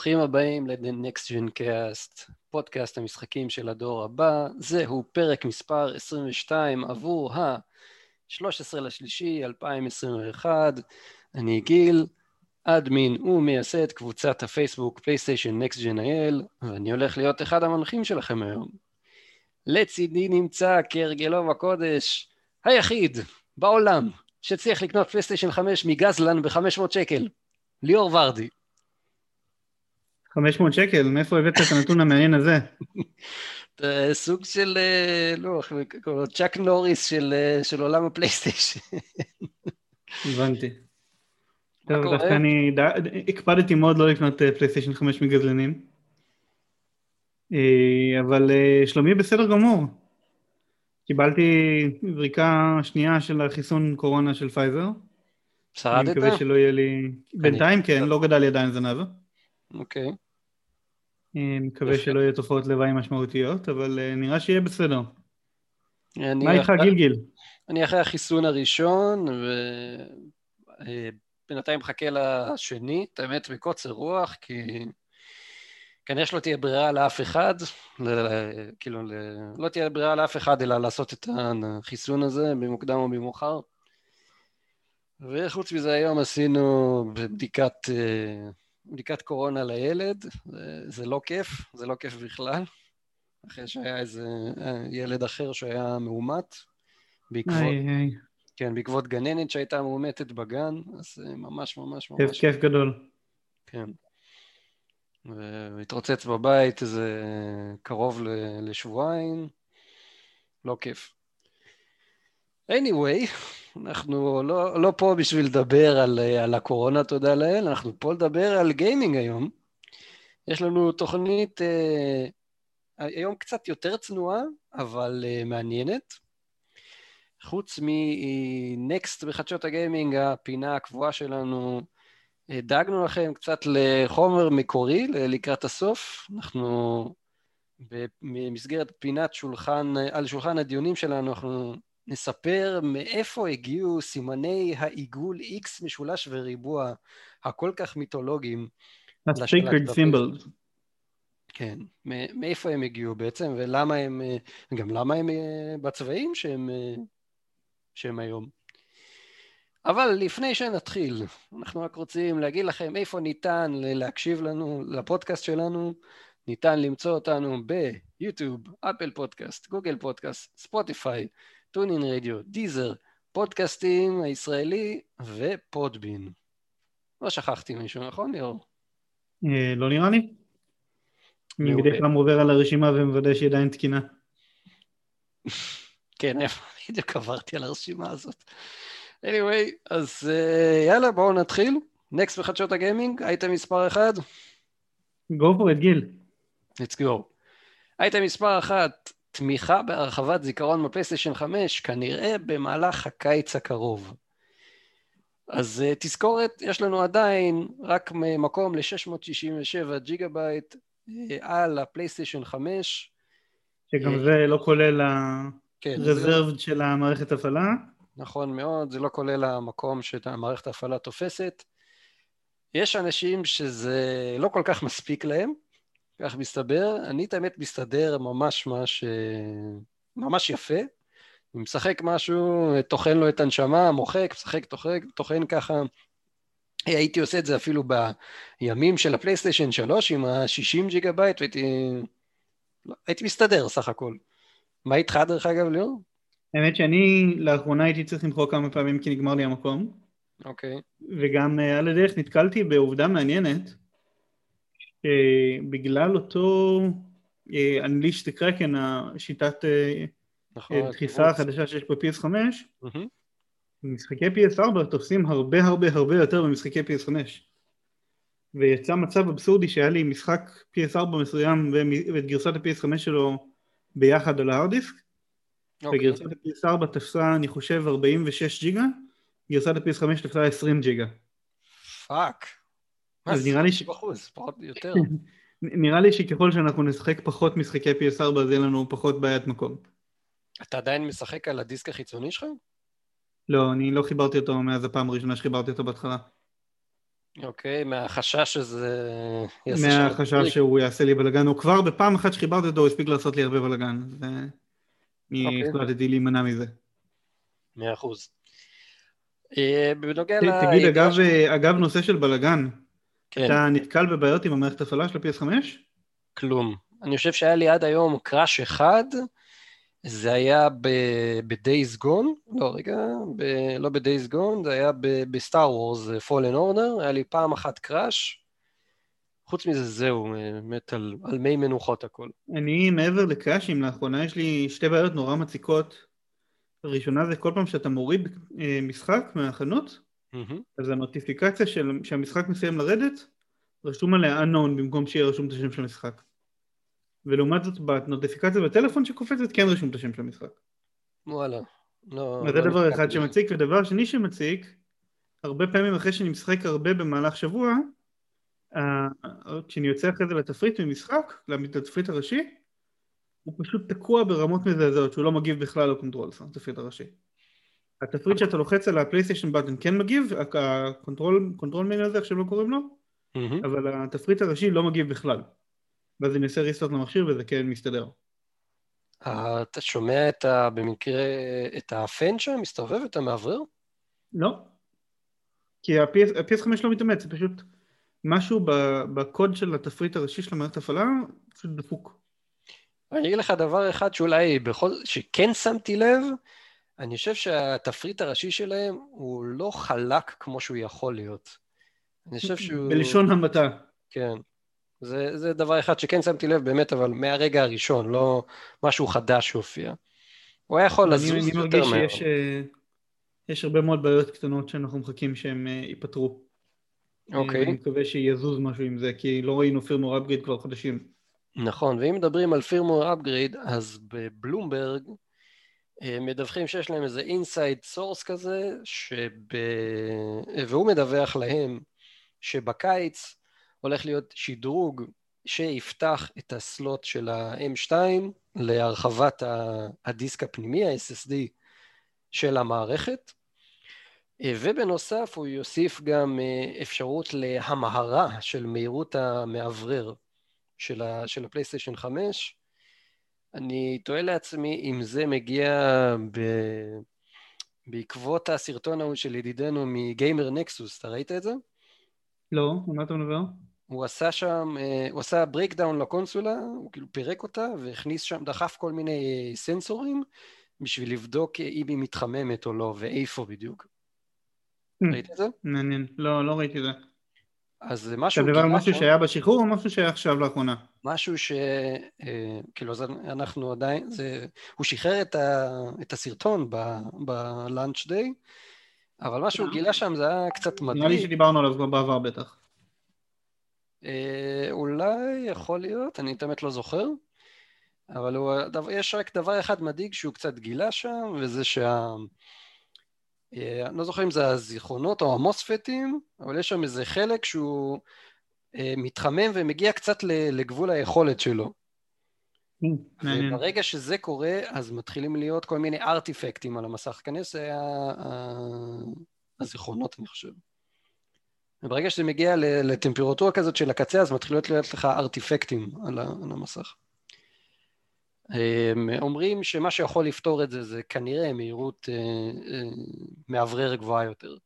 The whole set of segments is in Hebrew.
ברוכים הבאים ל-The Next Gen Cast, פודקאסט המשחקים של הדור הבא. זהו פרק מספר 22 עבור ה-13 לשלישי 2021. אני גיל, אדמין ומייסד קבוצת הפייסבוק פלייסטיישן Next Gen IL, ואני הולך להיות אחד המנחים שלכם היום. לצידי נמצא כהרגלו בקודש, היחיד בעולם שצריך לקנות פלייסטיישן 5 מגזלן ב-500 שקל, ליאור ורדי. 500 שקל, מאיפה הבאת את הנתון המעניין הזה? סוג של, אה, לא, צ'אק נוריס של, אה, של עולם הפלייסטיישן. הבנתי. טוב, דווקא אני הקפדתי מאוד לא לקנות אה, פלייסטיישן 5 מגזלנים. אבל שלומי בסדר גמור. קיבלתי זריקה שנייה של החיסון קורונה של פייזר. שרדת? אני מקווה שלא יהיה לי... בינתיים כן, לא גדל לי עדיין זנב. אוקיי. מקווה שלא יהיו תופעות לוואי משמעותיות, אבל אה, נראה שיהיה בסדר. מה איתך גיל גיל? אני אחרי החיסון הראשון, ובינתיים אה, מחכה לשני, את האמת בקוצר רוח, כי כנראה שלא תהיה ברירה לאף אחד, כאילו, לא תהיה ברירה לאף אחד אלא לעשות את החיסון הזה במוקדם או במאוחר. וחוץ מזה היום עשינו בדיקת אה, בדיקת קורונה לילד, זה, זה לא כיף, זה לא כיף בכלל. אחרי שהיה איזה אה, ילד אחר שהיה מאומת, בעקבות, איי, איי. כן, בעקבות גננת שהייתה מאומתת בגן, אז ממש ממש ממש... כיף, כיף גדול. כן. והתרוצץ בבית איזה קרוב לשבועיים, לא כיף. anyway, אנחנו לא, לא פה בשביל לדבר על, על הקורונה, תודה לאל, אנחנו פה לדבר על גיימינג היום. יש לנו תוכנית אה, היום קצת יותר צנועה, אבל אה, מעניינת. חוץ מנקסט בחדשות הגיימינג, הפינה הקבועה שלנו, אה, דאגנו לכם קצת לחומר מקורי לקראת הסוף. אנחנו במסגרת פינת שולחן, על שולחן הדיונים שלנו, אנחנו נספר מאיפה הגיעו סימני העיגול X משולש וריבוע הכל כך מיתולוגיים. ה-sacred symbols. כן, מאיפה הם הגיעו בעצם, ולמה הם, גם למה הם אה, בצבעים שהם, אה, שהם היום. אבל לפני שנתחיל, אנחנו רק רוצים להגיד לכם איפה ניתן להקשיב לנו, לפודקאסט שלנו. ניתן למצוא אותנו ביוטיוב, אפל פודקאסט, גוגל פודקאסט, ספוטיפיי, טונין רדיו, דיזר, פודקאסטים הישראלי ופודבין. לא שכחתי מישהו, נכון ליאור? אה, לא נראה לי. אני מדי פעם עובר על הרשימה ומוודא שהיא עדיין תקינה. כן, בדיוק עברתי על הרשימה הזאת. anyway, אז אה, יאללה, בואו נתחיל. next בחדשות הגיימינג, אייטם מספר 1. go for it, גיל. let's go. אייטם מספר 1, תמיכה בהרחבת זיכרון בפלייסטיישן 5 כנראה במהלך הקיץ הקרוב. אז אה, תזכורת, יש לנו עדיין רק מקום ל-667 ג'יגה בייט אה, על הפלייסטיישן 5. שגם אה, זה לא כולל כן, של המערכת הפעלה. נכון מאוד, זה לא כולל המקום שהמערכת ההפעלה תופסת. יש אנשים שזה לא כל כך מספיק להם, כך מסתבר. אני את האמת מסתדר ממש ממש, אה, ממש יפה. אני משחק משהו, טוחן לו את הנשמה, מוחק, משחק, טוחן, טוחן ככה. הייתי עושה את זה אפילו בימים של הפלייסטיישן 3 עם ה-60 ג'יגה בייט, והייתי... לא, הייתי מסתדר סך הכל. מה איתך דרך אגב, ליאור? האמת שאני לאחרונה הייתי צריך למחוק כמה פעמים כי נגמר לי המקום. אוקיי. Okay. וגם אה, על הדרך נתקלתי בעובדה מעניינת, בגלל אותו Unleash the Kraken, השיטת אה, נכון, דחיסה החדשה שיש ב-PS5, משחקי PS4 תופסים הרבה הרבה הרבה יותר במשחקי PS5. ויצא מצב אבסורדי שהיה לי משחק PS4 מסוים ואת גרסת ה-PS5 שלו ביחד על ההארד דיסק, אוקיי. וגרסת ה-PS4 תפסה, אני חושב, 46 ג'יגה, גרסת ה-PS5 תפסה 20 ג'יגה. fuck. אז נראה לי ש... פחות יותר. נראה לי שככל שאנחנו נשחק פחות משחקי PS4 אז יהיה לנו פחות בעיית מקום. אתה עדיין משחק על הדיסק החיצוני שלך? לא, אני לא חיברתי אותו מאז הפעם הראשונה שחיברתי אותו בהתחלה. אוקיי, מהחשש שזה מהחשש שהוא יעשה לי בלאגן, הוא כבר בפעם אחת שחיברתי אותו הוא הספיק לעשות לי הרבה בלאגן, ואני אוקיי. החלטתי להימנע מזה. מאה אחוז. אה, בנוגע ל... תגיד, אגב, אגב נושא של בלאגן, כן. אתה נתקל בבעיות עם המערכת הפעלה של ה-PS5? כלום. אני חושב שהיה לי עד היום קראש אחד, זה היה ב-Days Gone, לא רגע, ב- לא ב-Days Gone, זה היה בסטאר וורס Fallen Order, היה לי פעם אחת קראש, חוץ מזה זהו, באמת על, על מי מנוחות הכל. אני מעבר לקראשים, לאחרונה יש לי שתי בעיות נורא מציקות. הראשונה זה כל פעם שאתה מוריד אה, משחק מהחנות. אז הנוטיפיקציה של, שהמשחק מסיים לרדת, רשום עליה unknown במקום שיהיה רשום את השם של המשחק. ולעומת זאת בנוטיפיקציה בטלפון שקופצת כן רשום את השם של המשחק. וואלה. לא, זה לא דבר אחד שמציק, ודבר שני שמציק, הרבה פעמים אחרי שאני משחק הרבה במהלך שבוע, כשאני יוצא אחרי זה לתפריט ממשחק, לתפריט הראשי, הוא פשוט תקוע ברמות מזעזעות, שהוא לא מגיב בכלל ל control, התפריט הראשי. התפריט שאתה לוחץ על הפלייסטיישן button כן מגיב, ה control menu הזה, איך שהם לא קוראים לו, אבל התפריט הראשי לא מגיב בכלל. ואז אני עושה restart למכשיר וזה כן מסתדר. אתה שומע את ה... במקרה את הפן שם מסתובב, את המאוורר? לא. כי ה-PS5 לא מתאמץ, זה פשוט משהו בקוד של התפריט הראשי של המערכת הפעלה, פשוט דפוק. אני אגיד לך דבר אחד שאולי בכל... שכן שמתי לב, אני חושב שהתפריט הראשי שלהם הוא לא חלק כמו שהוא יכול להיות. אני חושב שהוא... בלשון המעטה. כן. זה, זה דבר אחד שכן שמתי לב באמת, אבל מהרגע הראשון, לא משהו חדש שהופיע. הוא היה יכול לזוז יותר מהר. אני מרגיש שיש אה, יש הרבה מאוד בעיות קטנות שאנחנו מחכים שהם אה, ייפתרו. אוקיי. אני מקווה שיזוז משהו עם זה, כי לא ראינו firmware upgrade כבר חודשים. נכון, ואם מדברים על firmware upgrade, אז בבלומברג אה, מדווחים שיש להם איזה inside source כזה, שב... והוא מדווח להם שבקיץ הולך להיות שדרוג שיפתח את הסלוט של ה-M2 להרחבת הדיסק הפנימי, ה-SSD של המערכת, ובנוסף הוא יוסיף גם אה, אפשרות להמהרה של מהירות המאוורר של, ה- של הפלייסטיישן 5. אני תוהה לעצמי אם זה מגיע ב- בעקבות הסרטון ההוא של ידידנו מ Gamers Nexus, אתה ראית את זה? לא, על מה אתה מדבר? הוא עשה שם, אה, הוא עשה breakdown לקונסולה, הוא כאילו פירק אותה והכניס שם, דחף כל מיני סנסורים בשביל לבדוק אם היא מתחממת או לא, ואיפה בדיוק. Hmm. ראית את זה? מעניין, לא, לא ראיתי את זה. אז זה משהו... אתה מדבר על משהו שהיה בשחרור או משהו שהיה עכשיו לאחרונה? משהו ש... אה, כאילו, אז אנחנו עדיין... זה... הוא שחרר את, ה... את הסרטון בלאנץ' דיי, אבל מה שהוא אה. גילה שם זה היה קצת מדהים. נראה לי שדיברנו עליו בעבר בטח. אה, אולי יכול להיות, אני באמת לא זוכר, אבל הוא, יש רק דבר אחד מדאיג שהוא קצת גילה שם, וזה שה... אה, אני לא זוכר אם זה הזיכרונות או המוספטים, אבל יש שם איזה חלק שהוא אה, מתחמם ומגיע קצת לגבול היכולת שלו. וברגע שזה קורה, אז מתחילים להיות כל מיני ארטיפקטים על המסך. כנראה זה הזיכרונות, אני חושב. וברגע שזה מגיע לטמפרטורה כזאת של הקצה, אז מתחילות להיות לך ארטיפקטים על המסך. אומרים שמה שיכול לפתור את זה, זה כנראה מהירות אה, אה, מאוורר גבוהה יותר.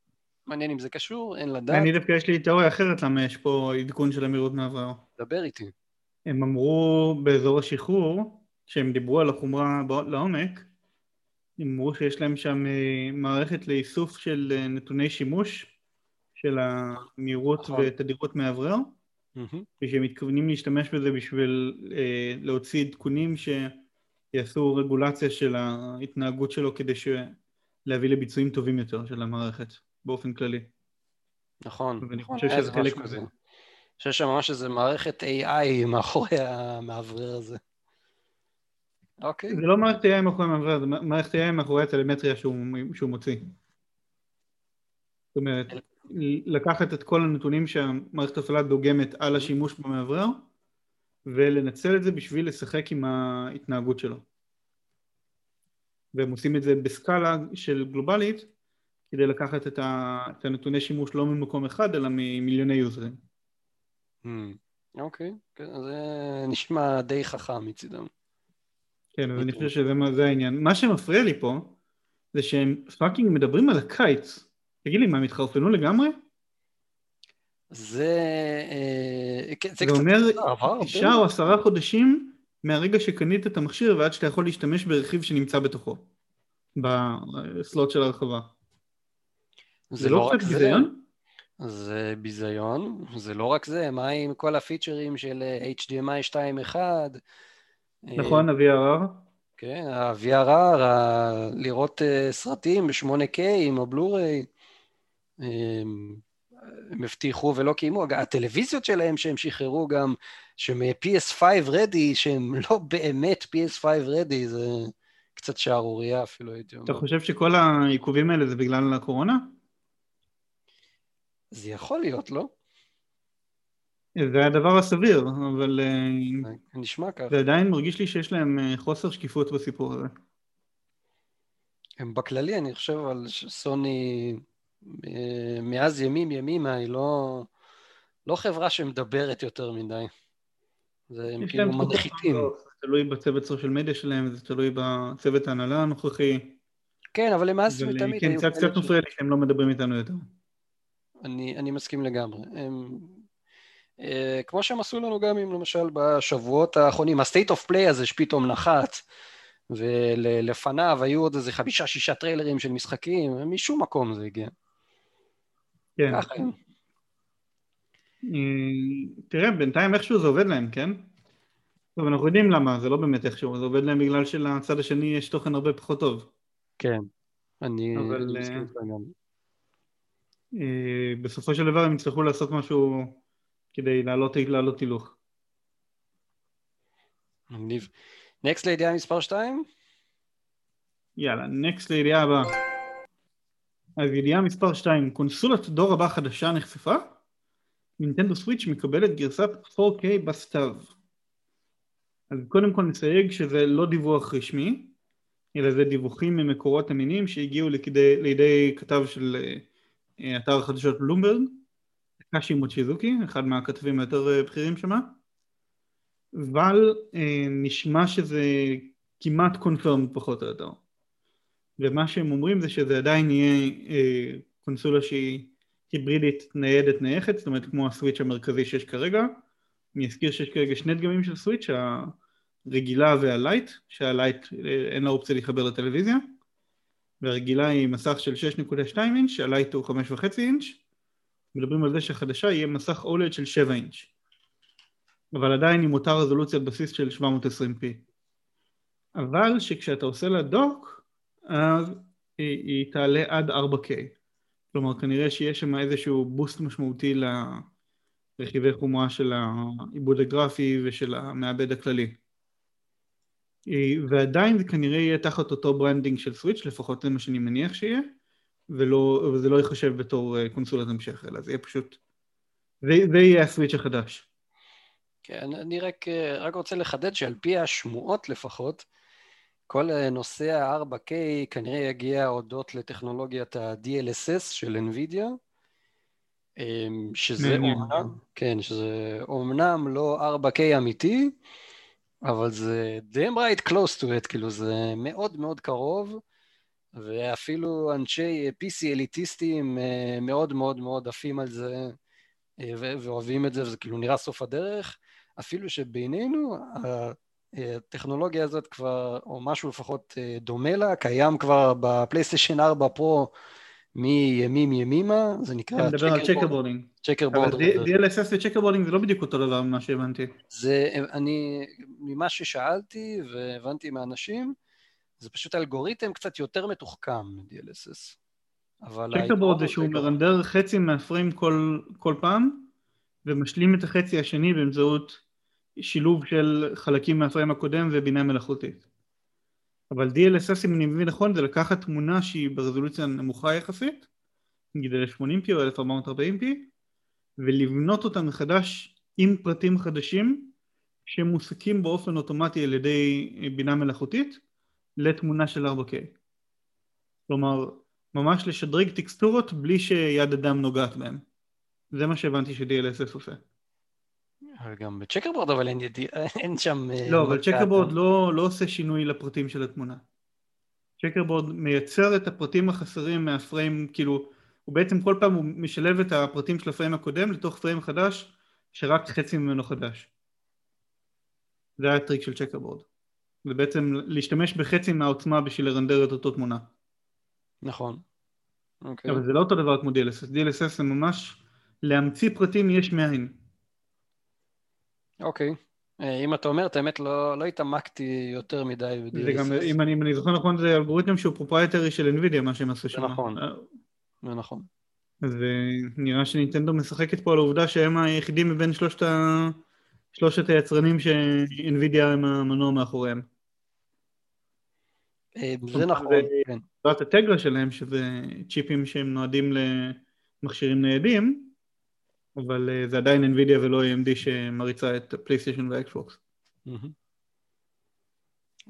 מעניין אם זה קשור, אין לדעת. אני דווקא יש לי תיאוריה אחרת למה יש פה עדכון של המהירות מאוורר. דבר איתי. הם אמרו באזור השחרור, כשהם דיברו על החומרה לעומק, הם אמרו שיש להם שם אה, מערכת לאיסוף של נתוני שימוש של המהירות נכון. ותדירות מאוורר. ושהם מתכוונים להשתמש בזה בשביל אה, להוציא עדכונים שיעשו רגולציה של ההתנהגות שלו כדי ש... להביא לביצועים טובים יותר של המערכת באופן כללי. נכון, ואני נכון, חושב שזה חלק מזה. אני חושב שממש איזה מערכת AI מאחורי המאוורר הזה. אוקיי. זה לא מערכת AI מאחורי המעבר, זה מערכת AI מאחורי הטלמטריה שהוא, שהוא מוציא. זאת אומרת, לקחת את כל הנתונים שהמערכת הפעלה דוגמת על השימוש במאוורר ולנצל את זה בשביל לשחק עם ההתנהגות שלו. והם עושים את זה בסקאלה של גלובלית כדי לקחת את, הנתוני שימוש לא ממקום אחד אלא ממיליוני יוזרים. Hmm. אוקיי, כן, זה נשמע די חכם מצידם. כן, אז אני חושב שזה העניין. מה שמפריע לי פה זה שהם fucking מדברים על הקיץ. תגיד לי, מה, הם התחרפנו לגמרי? זה... אה, כן, זה, זה אומר תשעה או עשרה חודשים מהרגע שקנית את המכשיר ועד שאתה יכול להשתמש ברכיב שנמצא בתוכו, בסלוט של הרחבה. זה, זה לא, לא קצת ביזיון? זה ביזיון, זה לא רק זה, מה עם כל הפיצ'רים של HDMI 2.1? נכון, ה-VRR. כן, ה-VRR, לראות אה, סרטים ב-8K עם הבלו-ריי. הם הבטיחו ולא קיימו, הטלוויזיות שלהם שהם שחררו גם, שמ-PS5 ready, שהם לא באמת PS5 ready, זה קצת שערורייה אפילו הייתי אומר. אתה חושב שכל העיכובים האלה זה בגלל הקורונה? זה יכול להיות, לא? זה הדבר הסביר, אבל... אה, נשמע ככה. זה עדיין מרגיש לי שיש להם אה, חוסר שקיפות בסיפור הזה. הם בכללי, אני חושב על סוני אה, מאז ימים ימימה, היא לא, לא חברה שמדברת יותר מדי. זה הם כאילו מנחיתים. זה תלוי בצוות סושיאל מדיה שלהם, זה תלוי בצוות ההנהלה הנוכחי. כן, אבל הם מאז ותמיד כן, קצת קצת מפריע לי שהם לא מדברים איתנו יותר. אני, אני מסכים לגמרי. הם, אה, כמו שהם עשו לנו גם עם למשל בשבועות האחרונים, ה-state of play הזה שפתאום נחת, ולפניו היו עוד איזה חמישה-שישה טריילרים של משחקים, משום מקום זה הגיע. כן. ככה הם. אה, תראה, בינתיים איכשהו זה עובד להם, כן? טוב, אנחנו יודעים למה, זה לא באמת איכשהו, זה עובד להם בגלל שלצד השני יש תוכן הרבה פחות טוב. כן, אני איתך גם. אה, בסופו של דבר הם יצטרכו לעשות משהו כדי להעלות הילוך. מגניב. נקסט לידיעה מספר 2? יאללה, נקסט לידיעה הבאה. אז ידיעה מספר 2, קונסולת דור הבא חדשה נחשפה? נינטנדו סוויץ' מקבלת גרסת 4K בסתיו. אז קודם כל נסייג שזה לא דיווח רשמי, אלא זה דיווחים ממקורות אמינים שהגיעו לידי, לידי כתב של אה, אתר החדשות בלומברג, קאשי מוצ'יזוקי, אחד מהכתבים היותר אה, בכירים שמה, אבל אה, נשמע שזה כמעט confirmed פחות או יותר. ומה שהם אומרים זה שזה עדיין יהיה אה, קונסולה שהיא היברידית ניידת נייחת, זאת אומרת כמו הסוויץ' המרכזי שיש כרגע. אני אזכיר שיש כרגע שני דגמים של סוויץ', הרגילה והלייט, שהלייט אין לה אופציה להתחבר לטלוויזיה, והרגילה היא מסך של 6.2 אינץ', הלייט הוא 5.5 אינץ', מדברים על זה שהחדשה יהיה מסך OLED של 7 אינץ', אבל עדיין עם אותה רזולוציית בסיס של 720p. אבל שכשאתה עושה לה dock, אז היא, היא תעלה עד 4K. כלומר כנראה שיש שם איזשהו boost משמעותי לרכיבי חומרה של העיבוד הגרפי ושל המעבד הכללי. ועדיין זה כנראה יהיה תחת אותו branding של סוויץ', לפחות זה מה שאני מניח שיהיה, ולא, וזה לא ייחשב בתור אה, קונסולת המשך, אלא זה יהיה פשוט, זה, זה יהיה הסוויץ' החדש. כן, אני רק, אה, רק רוצה לחדד שעל פי השמועות לפחות, כל אה, נושא ה-4K כנראה יגיע הודות לטכנולוגיית ה-DLSS של NVIDIA, אמ, שזה אומנם, כן, שזה אומנם לא 4K אמיתי, אבל זה damn right close to it, כאילו זה מאוד מאוד קרוב, ואפילו אנשי PC אליטיסטים אה, מאוד מאוד מאוד עפים על זה אה, ואוהבים את זה, וזה כאילו נראה סוף הדרך, אפילו שבינינו, הטכנולוגיה הזאת כבר, או משהו לפחות אה, דומה לה, קיים כבר בפלייסטיישן 4 פרו מימים ימימה, זה נקרא checkerboarding. על checkerboarding. checkerboarding. אבל DLSS ו checkerboarding זה לא בדיוק אותו דבר ממה שהבנתי. זה, אני, ממה ששאלתי והבנתי מהאנשים, זה פשוט אלגוריתם קצת יותר מתוחכם מ-DLSS. צ'קר בורד זה שהוא מרנדר חצי מהפריים כל, כל פעם, ומשלים את החצי השני באמצעות שילוב של חלקים מהפריים הקודם ובינה מלאכותית. אבל DLSS אם אני מבין נכון זה לקחת תמונה שהיא ברזולוציה נמוכה יחסית, נגיד 1080p או 1440p, ולבנות אותה מחדש עם פרטים חדשים שמוסקים באופן אוטומטי על ידי בינה מלאכותית לתמונה של 4K. כלומר, ממש לשדרג טקסטורות בלי שיד אדם נוגעת בהן. זה מה שהבנתי ש-DLSS עושה. גם ב checkerboard אבל אין, ידיע, אין שם... אה, לא, אבל checkerboard לא, לא עושה שינוי לפרטים של התמונה. checkerboard מייצר את הפרטים החסרים מה frame, כאילו, הוא בעצם כל פעם הוא משלב את הפרטים של הפריים הקודם לתוך פריים חדש, שרק חצי ממנו חדש. זה היה הטריק של צ'קרבורד. זה בעצם להשתמש בחצי מהעוצמה בשביל לרנדר את אותו תמונה. נכון. אוקיי. אבל זה לא אותו דבר כמו DLSS. DLSS זה ממש להמציא פרטים יש מאין. אוקיי. אה, אם אתה אומר, את האמת לא, לא התעמקתי יותר מדי ב-DLSS. זה גם, אם אני, אם אני זוכר נכון, זה אלגוריתם שהוא proprietary של NVIDIA, מה שהם עשו שם. זה נכון. אה, זה נכון. אז נראה שנינטנדו משחקת פה על העובדה שהם היחידים מבין שלושת, ה... שלושת היצרנים ש-NVIDIA הם המנוע מאחוריהם. אה, זה נכון, כן. זאת הטגרה שלהם, שזה צ'יפים שהם נועדים למכשירים ניידים, אבל אה, זה עדיין NVIDIA ולא AMD שמריצה את פלייסטיישן ואקסבוקס.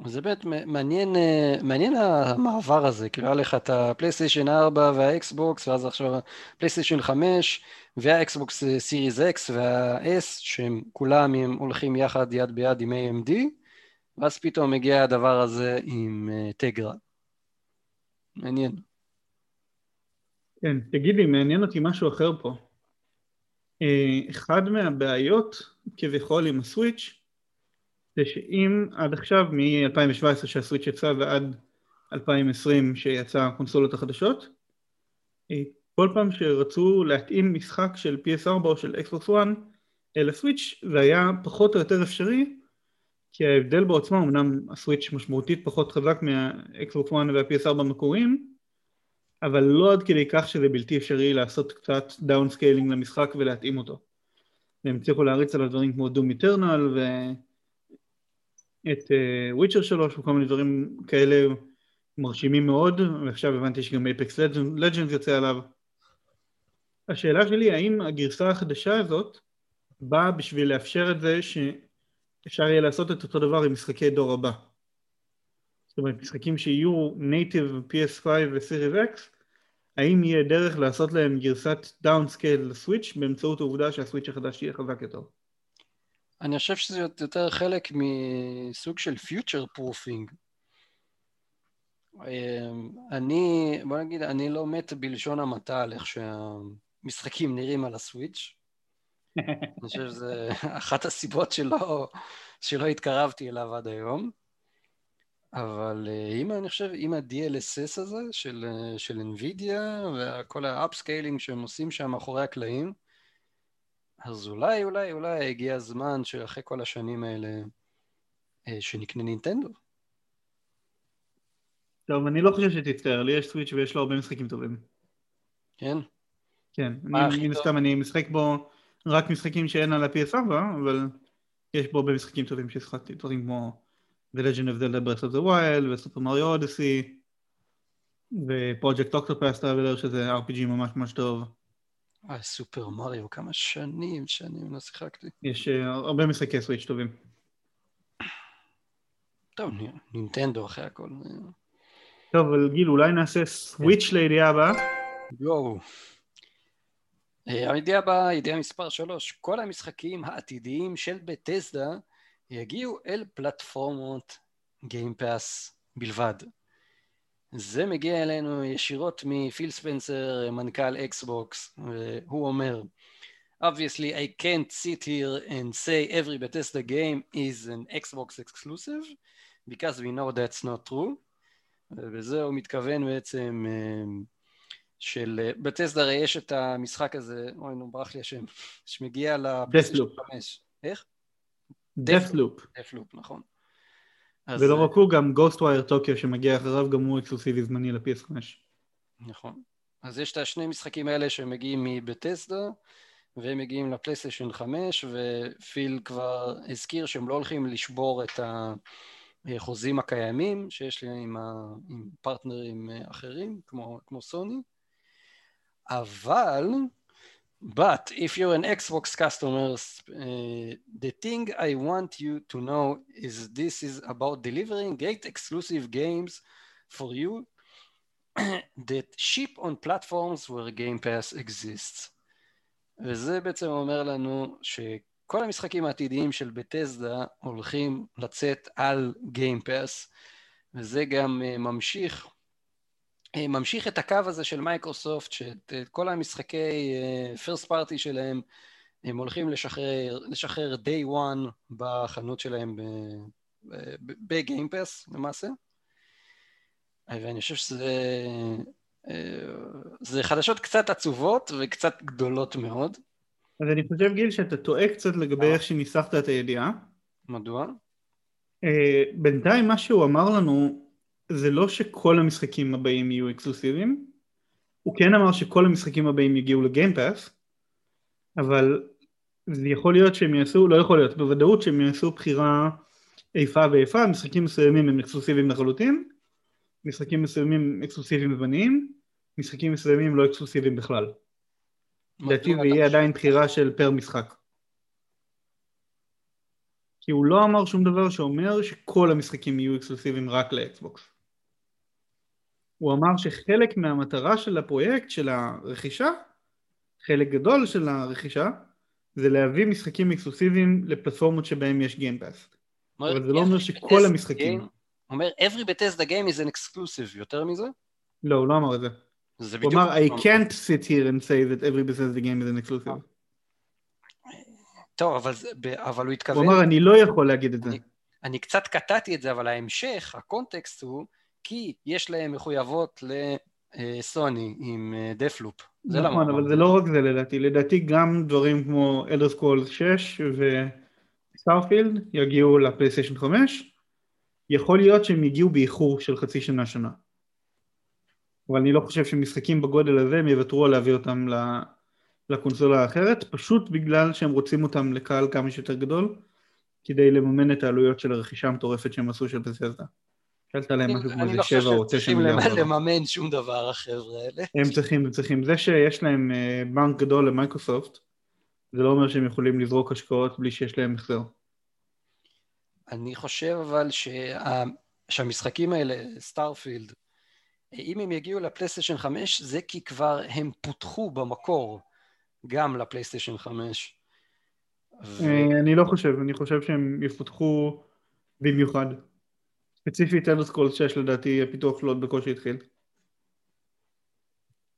זה באמת מעניין, אה, מעניין המעבר הזה, כאילו היה לך את הפלייסטיישן 4 והאקסבוקס ואז עכשיו הפלייסטיישן 5 והאקסבוקס סיריס אקס וה-S שהם כולם הם הולכים יחד יד ביד עם AMD ואז פתאום מגיע הדבר הזה עם אה, טגרה. מעניין. כן, תגידי, מעניין אותי משהו אחר פה. אחד מהבעיות כביכול עם הסוויץ' זה שאם עד עכשיו מ-2017 שהסוויץ' יצא ועד 2020 שיצא הקונסולות החדשות אה, כל פעם שרצו להתאים משחק של PS4 או של Xbox One אל הסוויץ' זה היה פחות או יותר אפשרי כי ההבדל בעוצמה אמנם הסוויץ' משמעותית פחות חזק מה-Xbox One וה-PS4 המקוריים אבל לא עד כדי כך שזה בלתי אפשרי לעשות קצת downscaling למשחק ולהתאים אותו. והם הצליחו להריץ עליו דברים כמו דום איטרנל ואת וויצ'ר uh, 3 וכל מיני דברים כאלה מרשימים מאוד, ועכשיו הבנתי שגם אייפקס לג'נדס יוצא עליו. השאלה שלי האם הגרסה החדשה הזאת באה בשביל לאפשר את זה שאפשר יהיה לעשות את אותו דבר עם משחקי דור הבא. זאת אומרת משחקים שיהיו native PS5 ו-Series X האם יהיה דרך לעשות להם גרסת downscale לסוויץ' באמצעות העובדה שהסוויץ' החדש יהיה חזק יותר? אני חושב שזה יותר חלק מסוג של future proofing. אני, בוא נגיד, אני לא מת בלשון המעטה על איך שהמשחקים נראים על הסוויץ'. אני חושב שזו אחת הסיבות שלא, שלא התקרבתי אליו עד היום. אבל אה, אם אני חושב, עם ה-DLSS הזה של, אה, של NVIDIA וכל ה upscaling שהם עושים שם מאחורי הקלעים, אז אולי, אולי, אולי הגיע הזמן שאחרי כל השנים האלה אה, שנקנה נינטנדו. טוב, אני לא חושב שתצטער, לי יש סוויץ' ויש לו הרבה משחקים טובים. כן? כן, אני מן סתם אני משחק בו רק משחקים שאין על ה-PS4, אבל יש בו הרבה משחקים טובים ששחקתי, דברים כמו The Legend of Zelda Breath of the Wild ו Super Mario Odyssey ו Project Octopath Traveler שזה RPG ממש ממש טוב. אה, סופר מריו, כמה שנים, שנים לא שיחקתי. יש uh, הרבה משחקי סוויץ' טובים. טוב, נינטנדו אחרי הכל. טוב, אבל גיל, אולי נעשה סוויץ' כן. לידיעה הבאה? יואו. אה, הידיעה הבאה, ידיעה מספר 3, כל המשחקים העתידיים של בת'סדה יגיעו אל פלטפורמות Game Pass בלבד. זה מגיע אלינו ישירות מפיל ספנסר, מנכ"ל אקסבוקס, והוא אומר Obviously I can't sit here and say every Bethesda game is an Xbox exclusive because we know that's not true ובזה הוא מתכוון בעצם של בת'סדה הרי יש את המשחק הזה, אוי נו ברח לי השם, שמגיע לפלייסטיישן 5. איך? דפלופ. דפלופ, נכון. ולא רק הוא, גם Ghostwire Tokyo שמגיע אחריו, גם הוא אקסקלוסיבי זמני ל-PS5. נכון. אז יש את השני משחקים האלה שמגיעים מבת'סדה, והם מגיעים לפלייסטיישן 5, ופיל כבר הזכיר שהם לא הולכים לשבור את, החוזים הקיימים שיש לי עם, ה, עם פרטנרים אחרים, כמו, כמו סוני, אבל, but if you're an Xbox customer, uh, the thing I want you to know is this is about delivering great exclusive games for you that ship on platforms where Game Pass exists. וזה בעצם אומר לנו שכל המשחקים העתידיים של בטסדה הולכים לצאת על Game Pass, וזה גם uh, ממשיך אה, ממשיך את הקו הזה של מייקרוסופט, שאת כל המשחקי פרסט uh, פארטי שלהם הם הולכים לשחרר, לשחרר day one בחנות שלהם בגיימפס למעשה. ואני חושב שזה אה, זה חדשות קצת עצובות וקצת גדולות מאוד. אז אני חושב גיל שאתה טועה קצת לגבי איך שניסחת את הידיעה. מדוע? בינתיים מה שהוא אמר לנו זה לא שכל המשחקים הבאים יהיו אקסקלוסיביים, הוא כן אמר שכל המשחקים הבאים יגיעו ל Game Pass, אבל זה יכול להיות שהם יעשו, לא יכול להיות, בוודאות שהם יעשו בחירה איפה ואיפה, משחקים מסוימים הם אקסקלוסיביים לחלוטין, משחקים מסוימים אקסקלוסיביים זמניים, משחקים מסוימים לא אקסקלוסיביים בכלל. לדעתי זה יהיה עדיין בחירה של פר משחק. כי הוא לא אמר שום דבר שאומר שכל המשחקים יהיו אקסקלוסיביים רק לאקסבוקס. הוא אמר שחלק מהמטרה של הפרויקט, של הרכישה, חלק גדול של הרכישה, זה להביא משחקים אקסקלוסיביים לפלטפורמות שבהם יש Game Pass. אבל זה לא אומר שכל המשחקים. הוא אומר, every Bethesda game is an exclusive, יותר מזה? לא, הוא לא אמר את זה. זה הוא אמר, I can't sit here and say that every Bethesda game is an exclusive. טוב, אבל, אבל הוא התכוון... הוא אמר, אני לא יכול להגיד את זה. אני, אני קצת קטעתי את זה, אבל ההמשך, הקונטקסט הוא, כי יש להם מחויבות לסוני עם Deathloop. זה נכון, אבל זה לא רק זה לדעתי, לדעתי גם דברים כמו Elder Scrolls 6 ו Starfield יגיעו לפלייסטיישן 5, יכול להיות שהם יגיעו באיחור של חצי שנה שנה. אבל אני לא חושב שמשחקים בגודל הזה הם יוותרו על להביא אותם לקונסולה האחרת, פשוט בגלל שהם רוצים אותם לקהל כמה שיותר גדול, כדי לממן את העלויות של הרכישה המטורפת שהם עשו של בת'סדה. שעלתה להם משהו כמו איזה שבע או תשע מיליארד. אני לא חושב שהם צריכים לממן שום דבר, החבר'ה האלה. הם צריכים, הם צריכים. זה שיש להם אה, בנק גדול למייקרוסופט, זה לא אומר שהם יכולים לזרוק השקעות בלי שיש להם החזר. אני חושב אבל שה... שהמשחקים האלה, Starfield, אם הם יגיעו לפלייסטיישן 5, זה כי כבר הם פותחו במקור גם לפלייסטיישן 5. ו... אה, אני לא חושב, אני חושב שהם יפותחו במיוחד. ספציפית Elder Scrolls 6 לדעתי הפיתוח שלו עוד בקושי התחיל.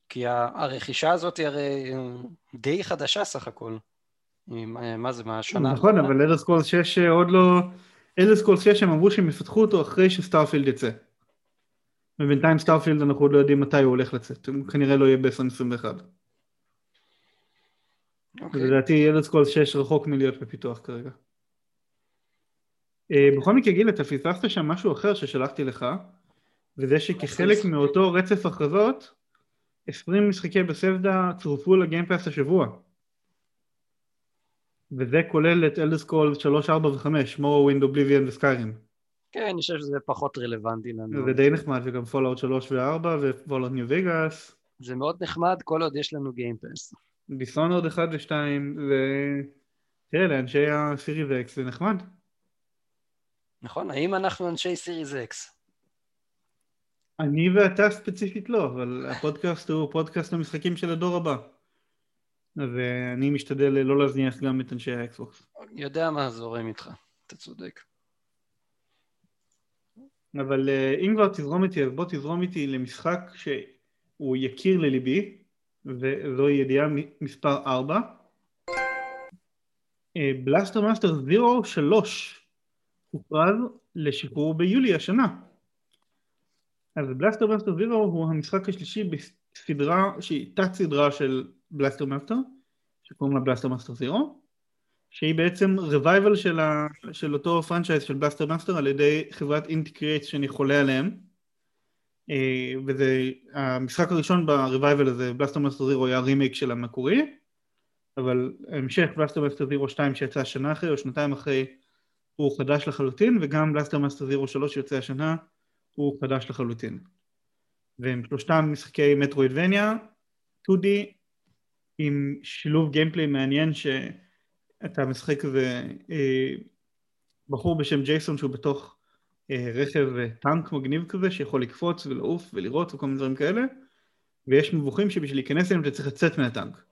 כי הרכישה הזאת היא הרי די חדשה סך הכל. מה זה, מה השנה? נכון, אבל Elder Scrolls 6 עוד לא... Elder Scrolls 6 הם אמרו שהם יפתחו אותו אחרי ש Starfield יצא. ובינתיים Starfield אנחנו עוד לא יודעים מתי הוא הולך לצאת, הוא כנראה לא יהיה ב-2021. אוקיי. לדעתי Elder Scrolls 6 רחוק מלהיות בפיתוח כרגע. אה, בכל מקרה גיל אתה פספסת שם משהו אחר ששלחתי לך וזה שכחלק מאותו רצף הכרזות 20 משחקי בבת'סדה צורפו ל Game Pass השבוע וזה כולל את Elder Scrolls 3, 4 ו-5, Morrowind, Oblivion ו Skyrim. כן, אני חושב שזה פחות רלוונטי לנו. זה די נחמד, וגם Fallout 3 ו-4 ו Fallout New Vegas. זה מאוד נחמד כל עוד יש לנו Game Pass. Dishonored 1 ו-2, ותראה, לאנשי ה Series X זה נחמד. נכון, האם אנחנו אנשי Series X? אני ואתה ספציפית לא, אבל הפודקאסט הוא פודקאסט המשחקים של הדור הבא. ואני משתדל לא להזניח גם את אנשי ה Xbox. יודע מה זורם איתך, אתה צודק. אבל אה, אם כבר תזרום איתי, אז בוא תזרום איתי למשחק שהוא יקיר לליבי, וזו ידיעה מספר 4. Blaster Master Zero 3 הוכרז לשחרור ביולי השנה. אז Blaster Master Zero הוא המשחק השלישי בסדרה שהיא תת סדרה של Blaster Master, שקוראים לה Blaster Master Zero, שהיא בעצם revival של, ה... של אותו franchise של Blaster Master על ידי חברת Inti Creates שאני חולה עליהם אה, וזה המשחק הראשון ב revival הזה Blaster Master Zero היה רימייק של המקורי אבל המשך Blaster Master Zero 2 שיצא שנה אחרי או שנתיים אחרי הוא חדש לחלוטין, וגם Blaster Master Zero 3 שיוצא השנה הוא חדש לחלוטין. והם שלושתם משחקי Metroidvania, 2D, עם שילוב gameplay מעניין שאתה משחק איזה אה, בחור בשם ג'ייסון שהוא בתוך אה, רכב אה, טנק מגניב כזה שיכול לקפוץ ולעוף ולירות וכל מיני דברים כאלה ויש מבוכים שבשביל להיכנס אליהם אתה צריך לצאת מהטנק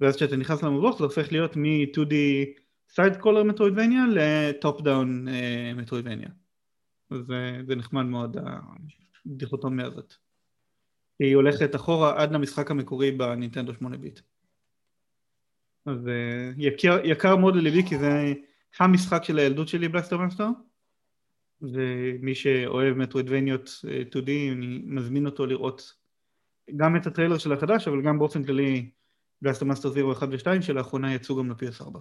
ואז כשאתה נכנס למבוך זה הופך להיות מ-2D side scroller Metroidvania ל top down Metroidvania זה, זה נחמד מאוד הדיכוטומיה הזאת. היא הולכת אחורה עד למשחק המקורי בנינטנדו 8 ביט. אז אה, יקר, יקר מאוד לליבי כי זה המשחק של הילדות שלי Blaster Master ומי שאוהב מטרואידבניות 2D אני מזמין אותו לראות גם את הטריילר של החדש אבל גם באופן כללי Blaster Master 0 1 ו-2 שלאחרונה יצאו גם ל-PS4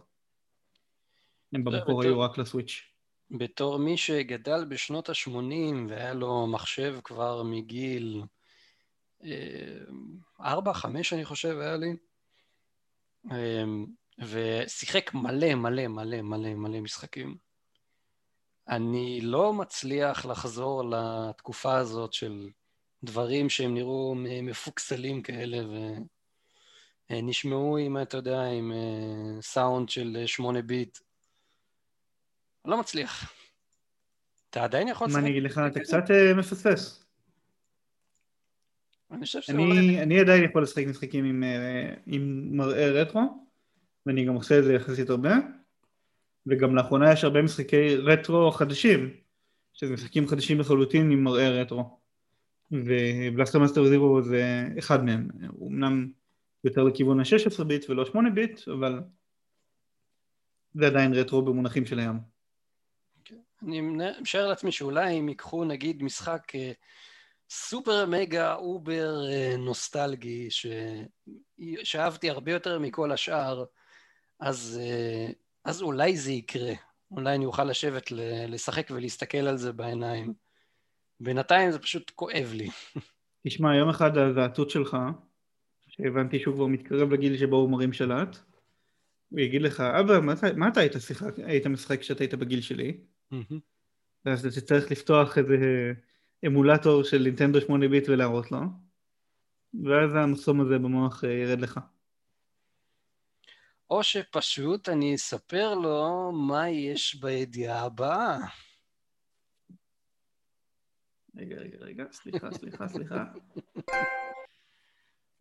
הם במקור היו רק ל Switch בתור מי שגדל בשנות ה-80 והיה לו מחשב כבר מגיל 4-5 אה, אני חושב היה לי אמ, ושיחק מלא מלא מלא מלא מלא משחקים. אני לא מצליח לחזור לתקופה הזאת של דברים שהם נראו מפוקסלים כאלה ונשמעו עם, אתה יודע, עם אה, סאונד של שמונה ביט. לא מצליח. אתה עדיין יכול לשחק? מה אני אגיד לך, אתה קצת אה, מפספס. אני חושב שזה אני, אני עדיין יכול לשחק משחקים עם, אה, עם מראה רטרו ואני גם עושה את זה יחסית הרבה וגם לאחרונה יש הרבה משחקי רטרו חדשים שזה משחקים חדשים לחלוטין עם מראה רטרו ו Blaster Master Zero זה אחד מהם הוא אמנם יותר לכיוון ה-16 ביט ולא 8 ביט אבל זה עדיין רטרו במונחים של היום. אני משער לעצמי שאולי אם ייקחו נגיד משחק אה, סופר מגה over אה, נוסטלגי ש... שאהבתי הרבה יותר מכל השאר, אז, אה, אז אולי זה יקרה. אולי אני אוכל לשבת לשחק ולהסתכל על זה בעיניים. בינתיים זה פשוט כואב לי. תשמע, יום אחד הזעתות שלך, שהבנתי שהוא כבר מתקרב לגיל שבו הוא מרים שלט, הוא יגיד לך, אבא, מה, מה אתה היית, שיחק, היית משחק כשאתה היית בגיל שלי? ואז אתה תצטרך לפתוח איזה אמולטור של נינטנדו 8 ביט ולהראות לו, ואז המחסום הזה במוח אה, ירד לך. או שפשוט אני אספר לו מה יש בידיעה הבאה. רגע, רגע, רגע, סליחה, סליחה, סליחה.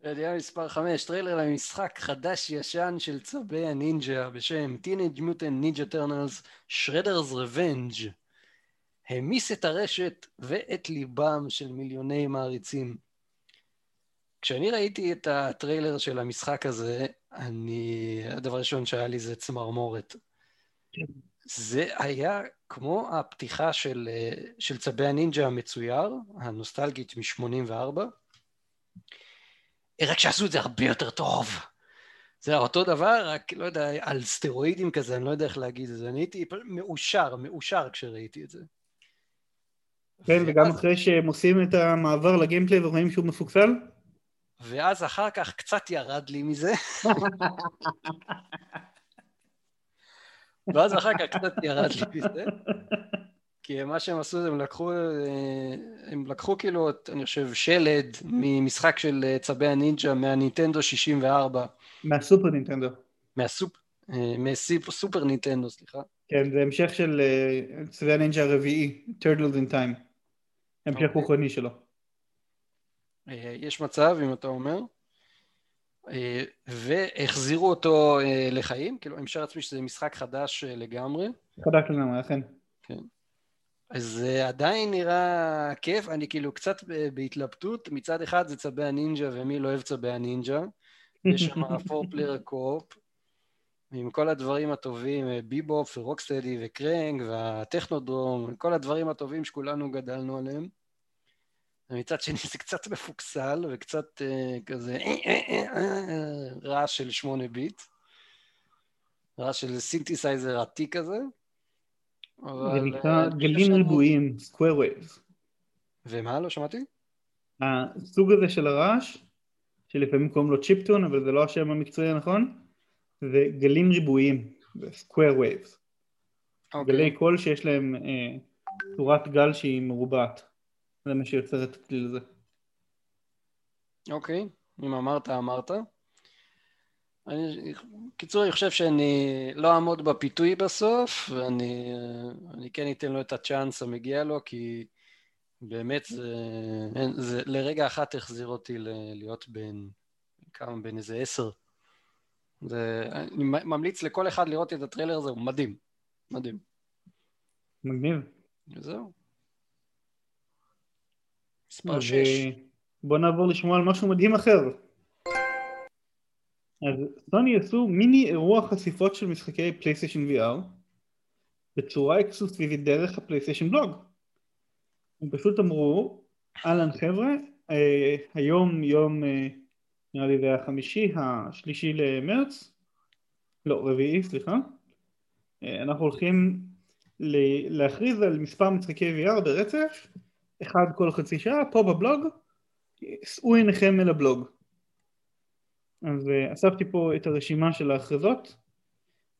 ידיעה מספר 5, טריילר למשחק חדש-ישן של צבי הנינג'ה בשם Teenage Mutant Ninja Turtles Shredder's Revenge. העמיס את הרשת ואת ליבם של מיליוני מעריצים. כשאני ראיתי את הטריילר של המשחק הזה, אני... הדבר הראשון שהיה לי זה צמרמורת. זה היה כמו הפתיחה של, של צבי הנינג'ה המצויר, הנוסטלגית מ-84, רק שעשו את זה הרבה יותר טוב. זה אותו דבר, רק לא יודע, על סטרואידים כזה, אני לא יודע איך להגיד את זה. אני הייתי מאושר, מאושר כשראיתי את זה. כן, וגם אחרי שהם עושים את המעבר לגיימפליי ורואים שהוא מפוקסל? ואז אחר כך קצת ירד לי מזה. ואז אחר כך קצת ירד לי מזה. כי מה שהם עשו זה הם לקחו, אה, הם לקחו כאילו, אני חושב, שלד ממשחק של אה, צבי הנינג'ה מהנינטנדו 64. מהסופר נינטנדו. מהסופר, אה, מהסופר נינטנדו, סליחה. כן, זה המשך של צבי הנינג'ה הרביעי, Turtles in Time. המשך אוקיי. רוחני שלו. יש מצב, אם אתה אומר. והחזירו אותו לחיים, כאילו, אני משער לעצמי שזה משחק חדש לגמרי. חדש לגמרי, אכן. כן. זה עדיין נראה כיף, אני כאילו קצת בהתלבטות, מצד אחד זה צבי הנינג'ה ומי לא אוהב צבי הנינג'ה, יש שם 4 player co-op, עם כל הדברים הטובים, Bebop ו Rocksteady ו Krang וה Technodrome, כל הדברים הטובים שכולנו גדלנו עליהם. ומצד שני זה קצת מפוקסל וקצת uh, כזה אה, רעש של שמונה ביט, רעש של סינתסייזר עתיק כזה. זה נקרא גלים ריבועיים, square waves. ומה? לא שמעתי? הסוג הזה של הרעש, שלפעמים קוראים לו chiptune, אבל זה לא השם המקצועי הנכון, זה גלים ריבועיים, square waves. Okay. אוקיי. גלי קול שיש להם אה, צורת גל שהיא מרובעת. זה מה שיוצר את הכליל הזה. אוקיי, okay. אם אמרת, אמרת. אני, קיצור, אני חושב שאני לא אעמוד בפיתוי בסוף, ואני כן אתן לו את הצ'אנס המגיע לו, כי באמת זה, זה לרגע אחת החזיר אותי להיות בין, כמה, בין איזה עשר. זה, אני ממליץ לכל אחד לראות את הטריילר הזה, הוא מדהים. מדהים. מגניב. וזהו. מספר 6. בוא נעבור לשמוע על משהו מדהים אחר. אז סוני עשו מיני אירוע חשיפות של משחקי פלייסטיישן VR בצורה אקסקלוסיבית דרך הפלייסטיישן בלוג. הם פשוט אמרו, אהלן חבר'ה, אה, היום יום, אה, נראה לי זה היה חמישי, השלישי למרץ, לא, רביעי, סליחה, אה, אנחנו הולכים להכריז על מספר משחקי VR ברצף, אחד כל חצי שעה, פה בבלוג, שאו עיניכם אל הבלוג. אז uh, אספתי פה את הרשימה של ההכרזות,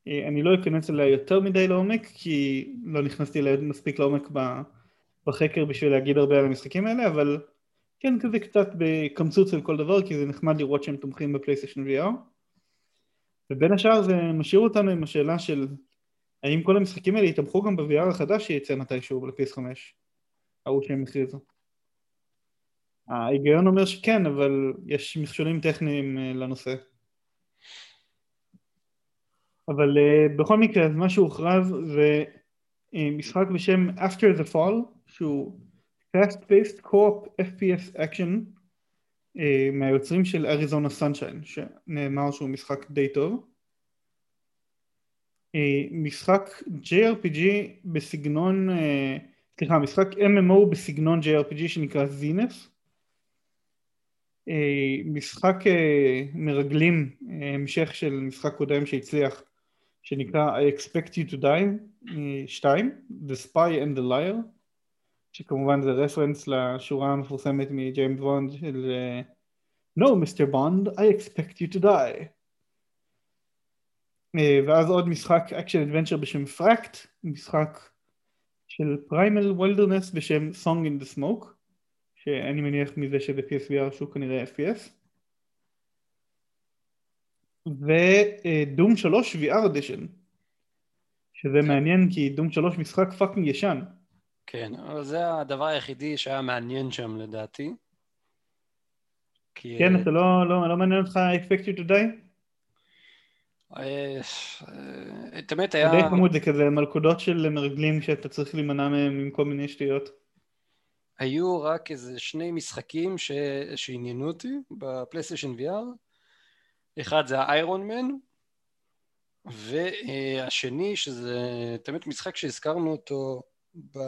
uh, אני לא אכנס אליה יותר מדי לעומק, כי לא נכנסתי אליה מספיק לעומק בחקר בשביל להגיד הרבה על המשחקים האלה, אבל כן כזה קצת בקמצוץ על כל דבר, כי זה נחמד לראות שהם תומכים בפלייסטיישן VR. ובין השאר זה משאיר אותנו עם השאלה של האם כל המשחקים האלה יתמכו גם ב-VR החדש שייצא מתישהו ל-PS5, ההוא שהם הכריזו. ההיגיון אומר שכן, אבל יש מכשולים טכניים אה, לנושא. אבל uh, בכל מקרה, אז מה שהוכרז זה uh, משחק בשם After the Fall, שהוא Fast-Paced Co-op FPS Action מהיוצרים של אריזונה סנשיין, שנאמר שהוא משחק די טוב. משחק JRPG בסגנון, סליחה, משחק MMO בסגנון JRPG שנקרא זינס. אה, משחק אה, מרגלים, אה, המשך של משחק קודם שהצליח שנקרא I expect you to die 2, The Spy and the Liar שכמובן זה רפרנס לשורה המפורסמת מג'יימס בונד של No Mr. Bond, I expect you to die ואז עוד משחק action adventure בשם Fracked, משחק של primal wilderness בשם Song in the Smoke שאני מניח מזה שזה PSVR שהוא כנראה FPS ו Doom 3 VR Edition שזה כן. מעניין כי Doom 3 משחק fucking ישן כן, אבל זה הדבר היחידי שהיה מעניין שם לדעתי כי... כן, אתה לא, לא, לא מעניין אותך expect you to die? אה, את האמת היה... די חמוד זה כזה מלכודות של מרגלים שאתה צריך להימנע מהם עם כל מיני שטויות היו רק איזה שני משחקים ש... שעניינו אותי בפלייסטיישן VR אחד זה ה Iron Man והשני שזה תמיד משחק שהזכרנו אותו ב...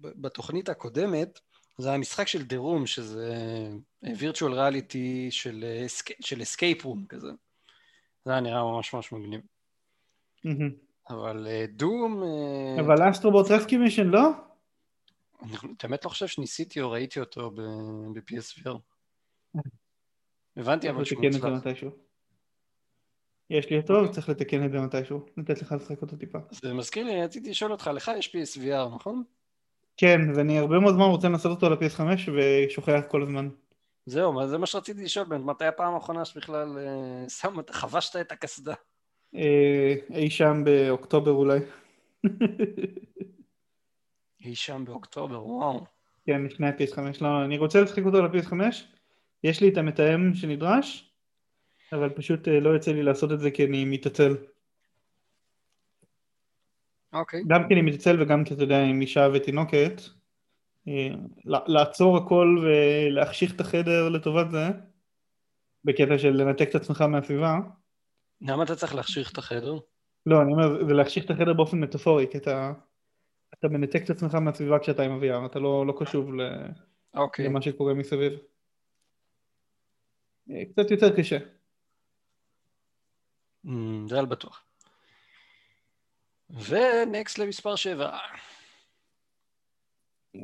בתוכנית הקודמת זה המשחק של The Room שזה virtual reality של, של escape room כזה. זה היה נראה ממש ממש מגניב. אבל דום אה, אבל Astro Bot Rescue Mission לא? אני באמת לא חושב שניסיתי או ראיתי אותו ב-PSVR. הבנתי אבל שהוא מוצלח. יש לי אותו, צריך לתקן את זה מתישהו, לתת לך לשחק אותו טיפה. זה מזכיר לי, רציתי לשאול אותך, לך יש PSVR, נכון? כן, ואני הרבה מאוד זמן רוצה לנסות אותו ל-PS5 ושוכח כל הזמן. זהו, זה מה שרציתי לשאול, באמת, מתי הפעם האחרונה שבכלל אה, חבשת את הקסדה? אה, אי שם באוקטובר אולי. אי שם באוקטובר, וואו. כן, לפני ה-PS5, לא, אני רוצה לשחק אותו ל-PS5, יש לי את המתאם שנדרש, אבל פשוט אה, לא יוצא לי לעשות את זה כי אני מתעצל. אוקיי. גם כי אני מתעצל וגם כי אתה יודע, עם אישה ותינוקת, אה, לעצור הכל ולהחשיך את החדר לטובת זה, בקטע של לנתק את עצמך מהסביבה. למה אתה צריך להחשיך את החדר? לא, אני אומר, זה להחשיך את החדר באופן מטאפורי, כי אתה... אתה מנתק את עצמך מהסביבה כשאתה עם ה אתה לא, לא קשוב ל... okay. אוקיי. למה שקורה מסביב. אה, קצת יותר קשה. Mm, זה על בטוח. ונקסט למספר 7. Yeah.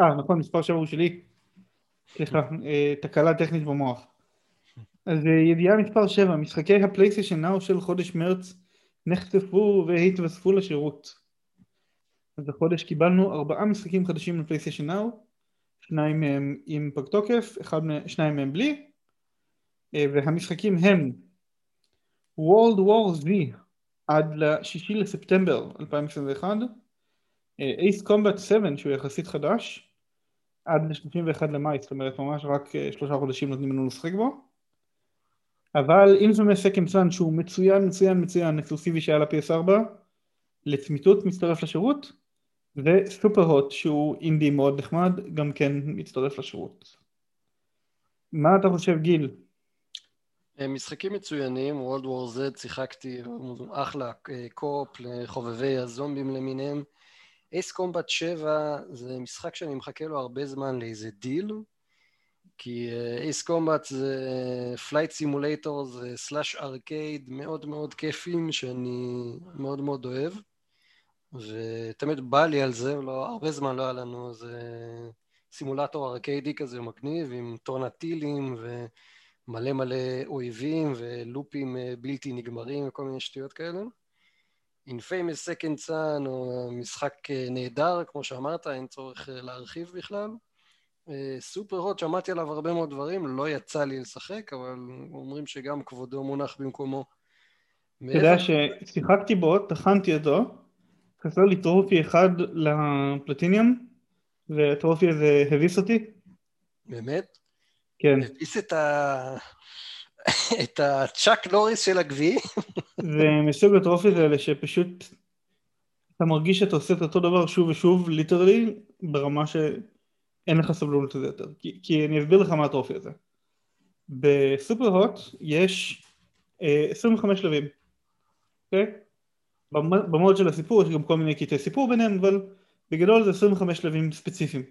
אה, נכון, מספר 7 הוא שלי. סליחה, אה, תקלה טכנית במוח. אז אה, ידיעה מספר 7, משחקי הפלייסטיישן נאו של חודש מרץ נחשפו והתווספו לשירות. אז החודש קיבלנו ארבעה משחקים חדשים לפלייסטיישן נאו, שניים מהם עם פג תוקף, אחד, שניים מהם בלי, אה, והמשחקים הם World War Z עד ל-6 לספטמבר 2021, Ace Combat 7 שהוא יחסית חדש, עד ל-31 למאי, זאת אומרת ממש רק שלושה חודשים נותנים לנו לשחק בו. אבל אם זה מסקנד סאן שהוא מצוין מצוין מצוין אקסקלוסיבי שהיה ל-PS4 לצמיתות מצטרף לשירות וסופר הוט שהוא אינדי מאוד נחמד גם כן מצטרף לשירות. מה אתה חושב גיל? משחקים מצוינים, World War Z שיחקתי אחלה co-op לחובבי הזומבים למיניהם Ace Combat 7 זה משחק שאני מחכה לו הרבה זמן לאיזה דיל כי Ace uh, Combat זה flight simulator, זה slash arcade מאוד מאוד כיפים שאני מאוד מאוד אוהב ותמיד בא לי על זה, לא, הרבה זמן לא היה לנו איזה סימולטור ארקיידי כזה מגניב עם טורנטילים ומלא מלא אויבים ולופים אה, בלתי נגמרים וכל מיני שטויות כאלה Infamous Second Son הוא משחק אה, נהדר, כמו שאמרת, אין צורך להרחיב בכלל. סופר הוט, שמעתי עליו הרבה מאוד דברים, לא יצא לי לשחק, אבל אומרים שגם כבודו מונח במקומו. אתה יודע ששיחקתי בו, טחנתי אותו, חסר לי טרופי אחד לפלטיניום, והטרופי הזה הביס אותי. באמת? כן. הביס את ה... את הצ'אק נוריס של הגביעי? זה מסוג ה trophy האלה שפשוט אתה מרגיש שאתה עושה את אותו דבר שוב ושוב, literally, ברמה ש... אין לך סבלנות לזה יותר, כי, כי אני אסביר לך מה ה trophy הזה. ב Superhot יש אה, 25 שלבים, אוקיי? ב mode של הסיפור יש גם כל מיני קטעי סיפור ביניהם, אבל בגדול זה 25 שלבים ספציפיים,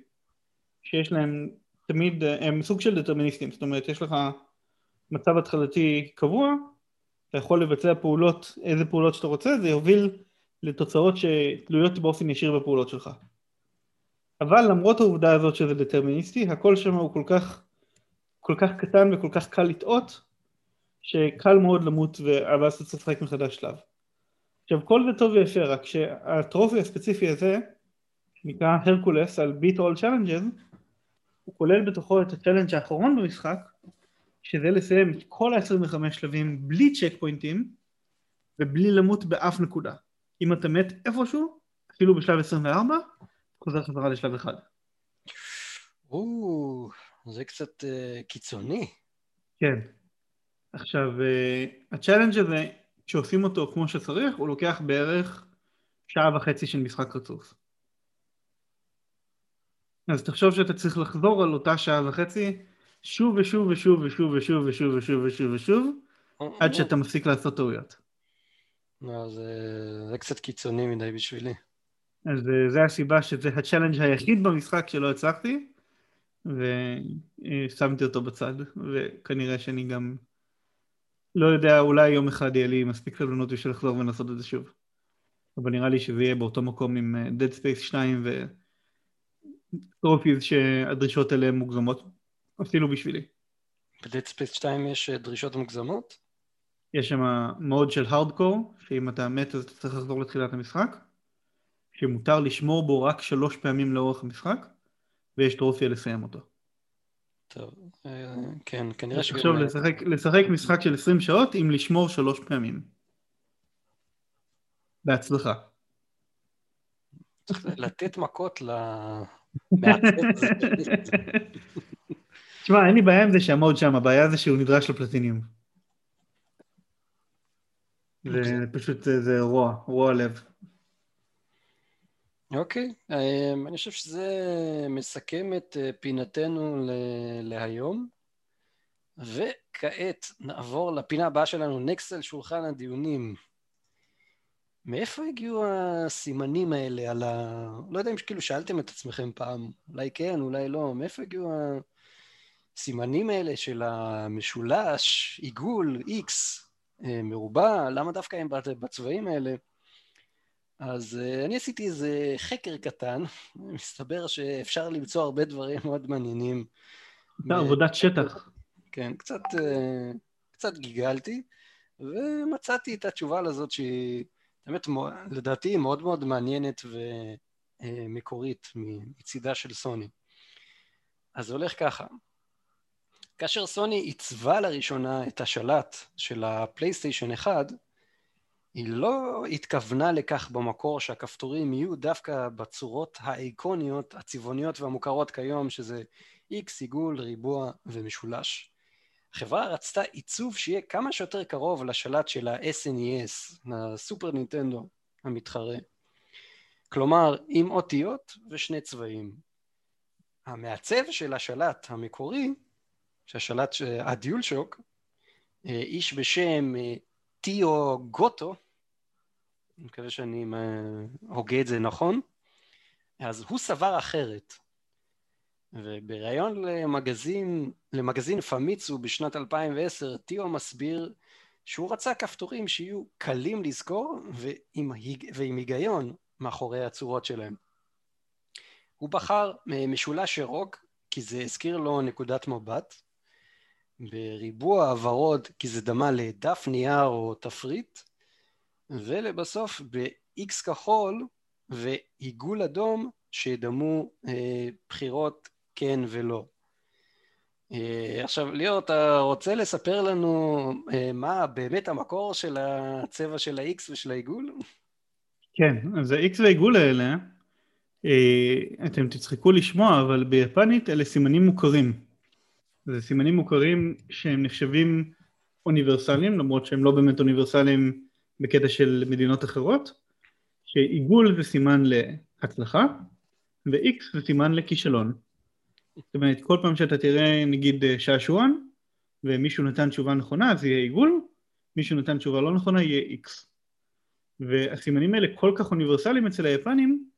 שיש להם תמיד, אה, הם סוג של דטרמיניסטים, זאת אומרת יש לך מצב התחלתי קבוע, אתה יכול לבצע פעולות, איזה פעולות שאתה רוצה, זה יוביל לתוצאות שתלויות באופן ישיר בפעולות שלך. אבל למרות העובדה הזאת שזה דטרמיניסטי, הכל שם הוא כל כך, כל כך קטן וכל כך קל לטעות, שקל מאוד למות ואז אתה צריך לשחק מחדש שלב. עכשיו כל זה טוב ויפה, רק שה trophy הספציפי הזה, שנקרא הרקולס על beat all challenges, הוא כולל בתוכו את ה challenge האחרון במשחק, שזה לסיים את כל ה-25 שלבים בלי צ'ק פוינטים ובלי למות באף נקודה. אם אתה מת איפשהו, אפילו בשלב 24, חוזר חזרה לשלב אחד. או, זה קצת uh, קיצוני. כן. עכשיו, uh, ה challenge הזה, כשעושים אותו כמו שצריך, הוא לוקח בערך שעה וחצי של משחק רצוף. אז תחשוב שאתה צריך לחזור על אותה שעה וחצי שוב ושוב ושוב ושוב ושוב ושוב ושוב ושוב ושוב עד שאתה מפסיק לעשות טעויות. לא, זה קצת קיצוני מדי בשבילי. אז זה הסיבה שזה ה challenge היחיד במשחק שלא הצלחתי ושמתי אותו בצד וכנראה שאני גם לא יודע, אולי יום אחד יהיה לי מספיק סבלנות בשביל לחזור ולעשות את זה שוב. אבל נראה לי שזה יהיה באותו מקום עם אה, Dead Space 2 ו trophies שהדרישות האלה מוגזמות אפילו בשבילי. ב Dead Space 2 יש אה, דרישות מוגזמות? יש שם mode של הארדקור, שאם אתה מת אז אתה צריך לחזור לתחילת המשחק, שמותר לשמור בו רק שלוש פעמים לאורך המשחק, ויש טרופיה לסיים אותו. טוב, אה, כן, כנראה ש... עכשיו לשחק, לשחק משחק של 20 שעות עם לשמור שלוש פעמים. בהצלחה. צריך לתת מכות ל... תשמע, אין לי בעיה עם זה שהמוד שם, הבעיה זה שהוא נדרש לפלטיניום. זה פשוט, זה רוע, רוע לב. אוקיי, אמ, אני חושב שזה מסכם את אה, פינתנו להיום. וכעת נעבור לפינה הבאה שלנו, נקסט על שולחן הדיונים. מאיפה הגיעו הסימנים האלה על ה... לא יודע אם כאילו שאלתם את עצמכם פעם, אולי כן, אולי לא, מאיפה הגיעו הסימנים האלה של המשולש, עיגול, איקס, אה, מרובע, למה דווקא הם בצבעים האלה? אז אה, אני עשיתי איזה חקר קטן, מסתבר שאפשר למצוא הרבה דברים מאוד מעניינים עבודת שטח. כן, קצת, אה, קצת גיגלתי, ומצאתי את התשובה לזאת שהיא באמת, לדעתי, מאוד מאוד מעניינת ומקורית מצידה של סוני. אז זה הולך ככה. כאשר סוני עיצבה לראשונה את השלט של הפלייסטיישן 1, היא לא התכוונה לכך במקור שהכפתורים יהיו דווקא בצורות האיקוניות, הצבעוניות והמוכרות כיום, שזה X, עיגול, ריבוע ומשולש. החברה רצתה עיצוב שיהיה כמה שיותר קרוב לשלט של ה-SNES, הסופר נינטנדו המתחרה. כלומר, עם אותיות ושני צבעים. המעצב של השלט המקורי, שהשלט, הדיול שוק, אה, איש בשם אה, טיו גוטו, אני מקווה שאני אה, הוגה את זה נכון, אז הוא סבר אחרת. ובריאיון למגזין, למגזין פמיצו בשנת 2010, טיו מסביר שהוא רצה כפתורים שיהיו קלים לזכור ועם, ועם היגיון מאחורי הצורות שלהם. הוא בחר משולש ירוק כי זה הזכיר לו נקודת מבט, בריבוע הוורוד כי זה דמה לדף נייר או תפריט, ולבסוף ב-X כחול ועיגול אדום שידמו אה, בחירות כן ולא. אה, עכשיו ליאור, אתה רוצה לספר לנו אה, מה באמת המקור של הצבע של ה-X ושל העיגול? כן, אז ה-X והעיגול האלה, אה, אתם תצחקו לשמוע, אבל ביפנית אלה סימנים מוכרים. זה סימנים מוכרים שהם נחשבים אוניברסליים, למרות שהם לא באמת אוניברסליים בקטע של מדינות אחרות, שעיגול זה סימן להצלחה, ו-X זה סימן לכישלון. זאת אומרת, כל פעם שאתה תראה נגיד שעשועון, ומישהו נתן תשובה נכונה אז יהיה עיגול, מישהו נתן תשובה לא נכונה יהיה X. והסימנים האלה כל כך אוניברסליים אצל היפנים,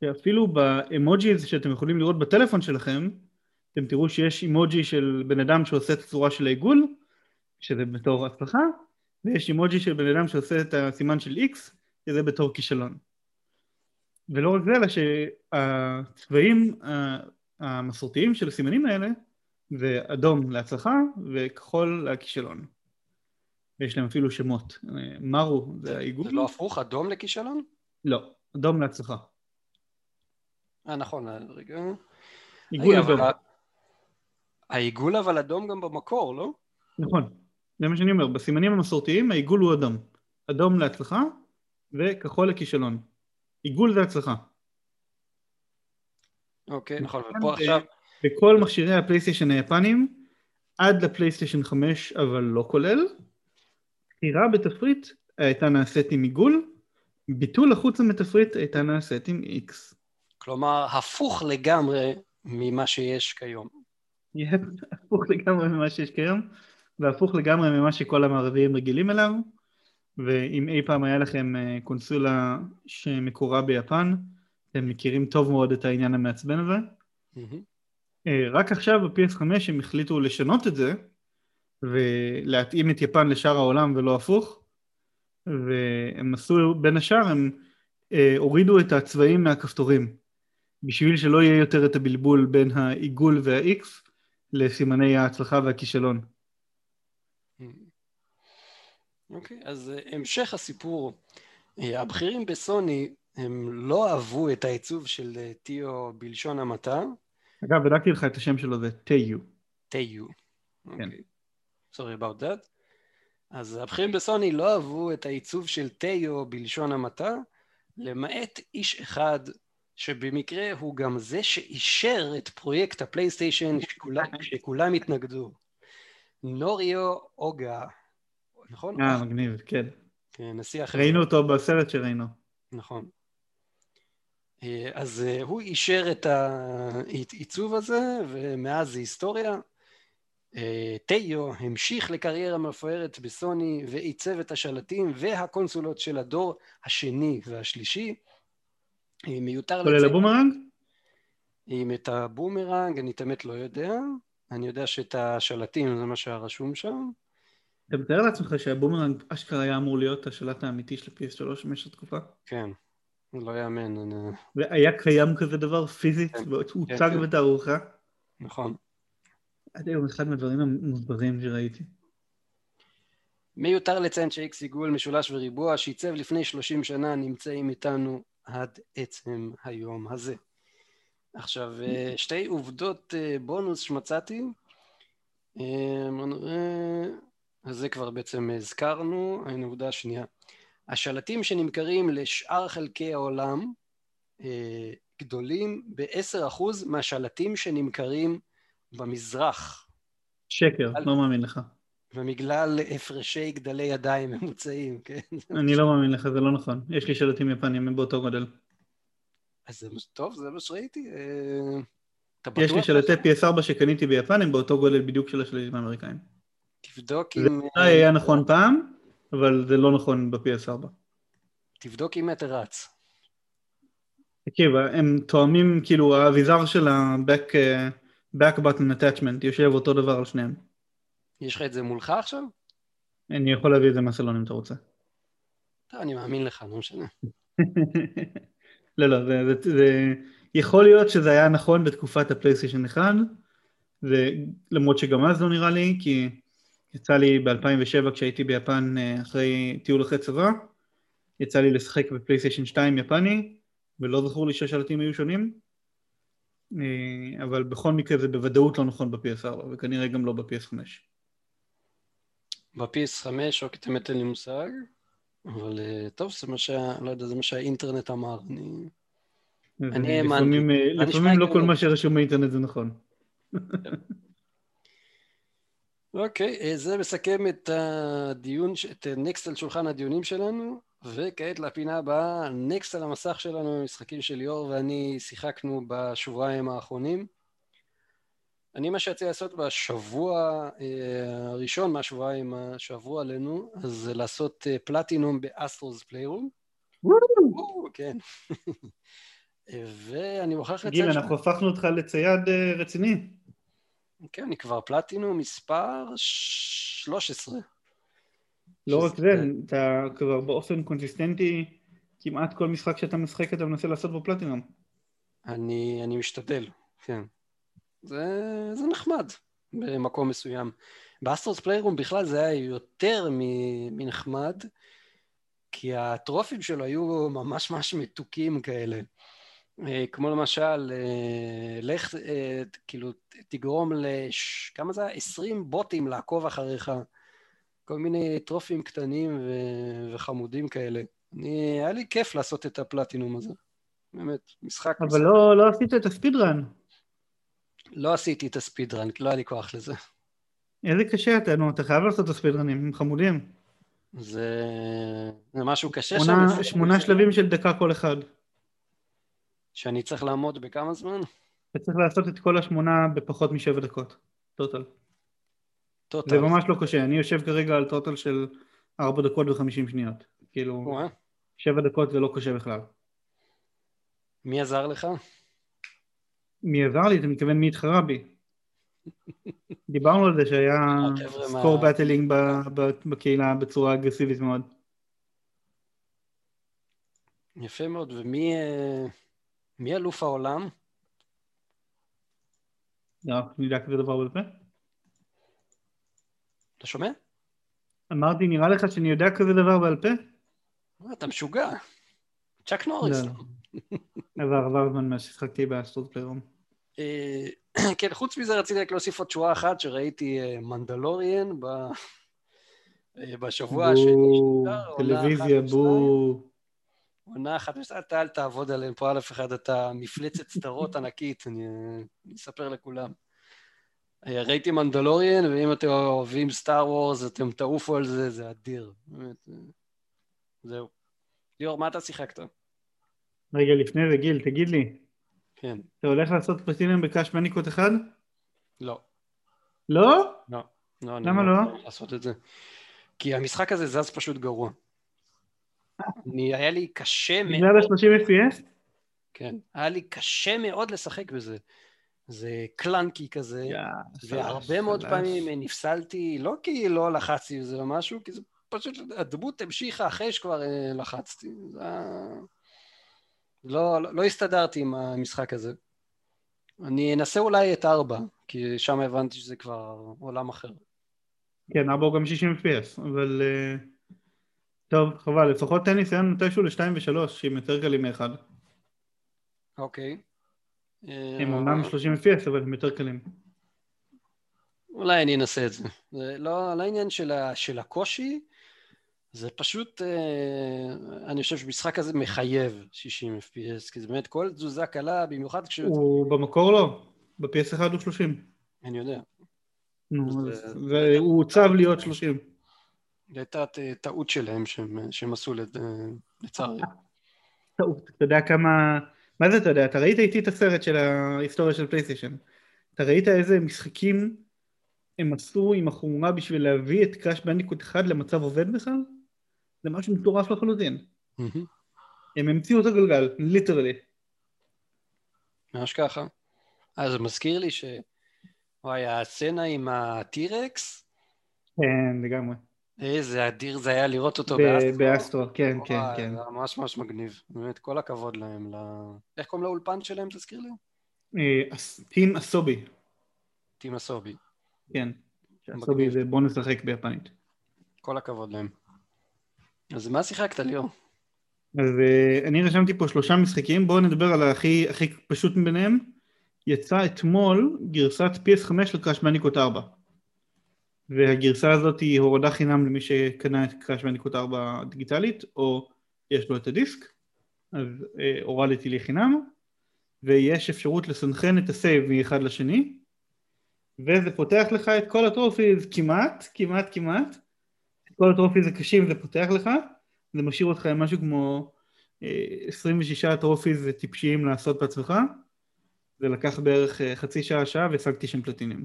שאפילו באמוג'י שאתם יכולים לראות בטלפון שלכם, אתם תראו שיש אימוג'י של בן אדם שעושה את הצורה של העיגול, שזה בתור הצלחה, ויש אימוג'י של בן אדם שעושה את הסימן של X, שזה בתור כישלון. ולא רק זה, אלא שהצבעים המסורתיים של הסימנים האלה זה אדום להצלחה וכחול לכישלון. ויש להם אפילו שמות. מרו זה העיגול. זה לא הפוך? אדום לכישלון? לא, אדום להצלחה. אה נכון, רגע. עיגול אדום. העיגול אבל אדום גם במקור, לא? נכון, זה מה שאני אומר, בסימנים המסורתיים העיגול הוא אדום. אדום להצלחה וכחול לכישלון. עיגול זה הצלחה. אוקיי, נכון, ופה עכשיו... בכל מכשירי הפלייסטיישן היפנים, עד לפלייסטיישן 5 אבל לא כולל, בחירה בתפריט הייתה נעשית עם עיגול, ביטול החוצה מתפריט הייתה נעשית עם X. כלומר, הפוך לגמרי ממה שיש כיום. הפוך לגמרי ממה שיש כיום, והפוך לגמרי ממה שכל המערביים רגילים אליו, ואם אי פעם היה לכם אה, קונסולה שמקורה ביפן, אתם מכירים טוב מאוד את העניין המעצבן הזה. Mm-hmm. רק עכשיו ב-PS5 הם החליטו לשנות את זה, ולהתאים את יפן לשאר העולם ולא הפוך, והם עשו, בין השאר הם אה, הורידו את הצבעים מהכפתורים, בשביל שלא יהיה יותר את הבלבול בין העיגול וה-X לסימני ההצלחה והכישלון. אוקיי, okay, אז המשך הסיפור, הבכירים בסוני הם לא אהבו את העיצוב של אה, טיו בלשון המעטה. אגב, בדקתי לך את השם שלו, זה טיו. טיו. כן. סורי about that. אז הבכירים בסוני לא אהבו את העיצוב של טיו בלשון המעטה, למעט איש אחד שבמקרה הוא גם זה שאישר את פרויקט הפלייסטיישן שכולם, שכולם התנגדו. נוריו אוגה, נכון? אה, מגניב, כן. כן, נשיא החברה. ראינו אותו בסרט שראינו. נכון. אה, אז אה, הוא אישר את העיצוב הזה, ומאז זה היסטוריה. אה, טיו המשיך לקריירה מפוארת בסוני ועיצב את השלטים והקונסולות של הדור השני והשלישי. מיותר לציין... כולל הבומרנג? אם את הבומרנג, אני באמת לא יודע. אני יודע שאת השלטים זה מה שהיה רשום שם. אתה מתאר לעצמך שהבומרנג אשכרה היה אמור להיות השלט האמיתי של ה-PS3 במשך תקופה? כן. לא יאמן. אני... והיה קיים כזה דבר פיזית, כן, והוצג כן, כן. בתערוכה? נכון. עד היום אחד מהדברים המוזרים שראיתי. מיותר לציין שאיקס עיגול משולש וריבוע שעיצב לפני 30 שנה נמצאים איתנו עד עצם היום הזה. עכשיו שתי עובדות בונוס שמצאתי אז זה כבר בעצם הזכרנו, העובדה השנייה. השלטים שנמכרים לשאר חלקי העולם גדולים ב-10% מהשלטים שנמכרים במזרח. שקר, על... לא מאמין לך. ומגלל הפרשי גדלי ידיים ממוצעים, כן? אני לא מאמין לך, זה לא נכון. יש לי שלטים יפניים, הם באותו גודל. אז זה טוב, זה מה שראיתי. אה, יש לי שלטי PS4 שקניתי ביפן, הם באותו גודל בדיוק של השלטים האמריקאים. תבדוק אם... זה היה נכון פעם, אבל זה לא נכון ב-PS4. תבדוק אם אתה רץ. תקשיב, הם תואמים, כאילו האביזר של ה-back back button attachment יושב אותו דבר על שניהם. יש לך את זה מולך עכשיו? אני יכול להביא את זה מהסלון אם אתה רוצה. טוב, אני מאמין לך, לא משנה. לא, לא, זה, זה, זה... יכול להיות שזה היה נכון בתקופת הפלייסטיישן 1, למרות שגם אז לא נראה לי, כי יצא לי ב-2007 כשהייתי ביפן אה, אחרי טיול אחרי צבא, יצא לי לשחק בפלייסטיישן 2 יפני, ולא זכור לי שהשלטים היו שונים, אה, אבל בכל מקרה זה בוודאות לא נכון ב-PS4, וכנראה גם לא ב-PS5. ב-PS5, אוקיי, באמת אין לי מושג, אבל אה, טוב, זה מה שה... לא יודע, זה מה שהאינטרנט אמר, אני... אני האמנתי. לפעמים לא כל מה שרשום באינטרנט זה נכון. אוקיי, אה, זה מסכם את הדיון, את נקסט על שולחן הדיונים שלנו, וכעת לפינה הבאה, נקסט על המסך שלנו, משחקים של ליאור ואני שיחקנו בשבועיים האחרונים. אני מה שיצא לעשות בשבוע אה, הראשון מהשבועיים שעברו עלינו, זה לעשות אה, platinum ב Astro's Playroom. כן. ואני מוכרח לציין... גיל, אנחנו הפכנו אותך לצייד רציני. כן, אני כבר פלטינום מספר 13. לא רק זה, אתה כבר באופן קונסיסטנטי, כמעט כל משחק שאתה משחק אתה מנסה לעשות בו פלטינום. אני, אני משתדל, כן. זה, זה נחמד במקום מסוים. באסטרוס פליירום בכלל זה היה יותר מנחמד, כי הטרופים שלו היו ממש ממש מתוקים כאלה. אה, כמו למשל, אה, לך, אה, כאילו, תגרום לש... כמה זה היה? 20 בוטים לעקוב אחריך. כל מיני טרופים קטנים ו... וחמודים כאלה. אני, היה לי כיף לעשות את הפלטינום הזה. באמת, משחק... אבל לא, לא עשית את הספידרן. לא עשיתי את הספידרן, לא היה לי כוח לזה. איזה קשה אתה, נו, אתה חייב לעשות את הספידרנים, הם חמודים. זה, זה משהו קשה שמונה, שם. שמונה שלבים של דקה כל אחד. שאני צריך לעמוד בכמה זמן? אתה צריך לעשות את כל השמונה בפחות משבע דקות, טוטל. טוטל. זה ממש לא קשה, אני יושב כרגע על טוטל של ארבע דקות וחמישים שניות. כאילו, שבע דקות זה לא קשה בכלל. מי עזר לך? מי עזר לי? אתה מתכוון מי התחרה בי? דיברנו על זה שהיה סקור באטלינג בקהילה בצורה אגרסיבית מאוד. יפה מאוד, ומי מי אלוף העולם? לא, אני יודע כזה דבר בעל אתה שומע? אמרתי, נראה לך שאני יודע כזה דבר בעל פה? אתה משוגע. צ'אק נוריס. לא. עבר, עבר זמן מאז ששחקתי באסטרוט פליירום. אה, כן, חוץ מזה רציתי רק להוסיף עוד שורה אחת שראיתי אה, מנדלוריאן אה, בשבוע השני. טלוויזיה, בואו. עונה אחת, אתה אל תעבוד עליהם פה על אף אחד, אתה מפלצת סדרות ענקית, אני אספר לכולם. ראיתי מנדלוריאן, ואם אתם אוהבים סטאר וורס, אתם תעופו על זה, זה אדיר. באמת, זהו. ליאור, מה אתה שיחקת? רגע, לפני זה, גיל, תגיד לי. כן. אתה הולך לעשות פלטינום בקאש מניקוט אחד? לא. לא? לא. לא למה לא? לא? לעשות את זה. כי המשחק הזה זז פשוט גרוע. אני, היה לי קשה מאוד... בגלל ה-30 FPS? כן, היה לי קשה מאוד לשחק בזה. זה קלנקי כזה, והרבה מאוד פעמים נפסלתי, לא כי לא לחצתי וזה או משהו, כי זה פשוט, הדמות המשיכה אחרי שכבר אה, לחצתי. זה... לא, לא, לא הסתדרתי עם המשחק הזה. אני אנסה אולי את ארבע, כי שם הבנתי שזה כבר עולם אחר. כן, 4 הוא גם 60 FPS, אבל... Uh, טוב, חבל, לפחות תן ניסיון מתישהו ל-2 ו-3, שהם יותר קלים מאחד. אוקיי. הם אומנם 30 FPS, אבל הם יותר קלים. אולי אני אנסה את זה. זה לא על העניין של, ה, של הקושי, זה פשוט, אה, אני חושב שמשחק הזה מחייב 60 FPS, כי זה באמת כל תזוזה קלה, במיוחד כש... הוא במקור לא, ב-PS1 הוא 30. אני יודע. נו, והוא הוצב להיות 30. זו הייתה טעות שלהם שהם, שהם עשו לצערי. טעות, אתה יודע כמה... מה זה אתה יודע? אתה ראית איתי את הסרט של ההיסטוריה של פלייסטיישן. אתה ראית איזה משחקים הם עשו עם החומרה בשביל להביא את Crash Bandicoot אחד למצב עובד בכלל? זה משהו מטורף לחלוטין. הם המציאו את הגלגל, literally. ממש ככה. אז זה מזכיר לי ש... וואי, הסצנה עם הטירקס? כן, לגמרי. איזה אדיר זה היה לראות אותו באסטרו. באסטרו, כן, כן, כן. זה ממש ממש מגניב. באמת, כל הכבוד להם. איך קוראים לאולפן שלהם, תזכיר לי? אה, טים אסובי. טים אסובי. כן. אסובי זה בוא נשחק ביפנית. כל הכבוד להם. אז מה שיחקת, ליאור? אז uh, אני רשמתי פה שלושה משחקים, בואו נדבר על הכי, פשוט מביניהם. יצא אתמול גרסת PS5 ל Crash Bandicoot 4. והגרסה הזאת היא הורדה חינם למי שקנה את Crash Bandicoot 4 דיגיטלית, או יש לו את הדיסק, אז uh, הורדתי לי חינם, ויש אפשרות לסנכרן את ה save מאחד לשני, וזה פותח לך את כל ה trophies כמעט, כמעט, כמעט, כל הטרופיז הקשים זה פותח לך, זה משאיר אותך עם משהו כמו 26 אה, טרופיז טיפשיים לעשות בעצמך, זה לקח בערך אה, חצי שעה, שעה והשגתי שם פלטינים.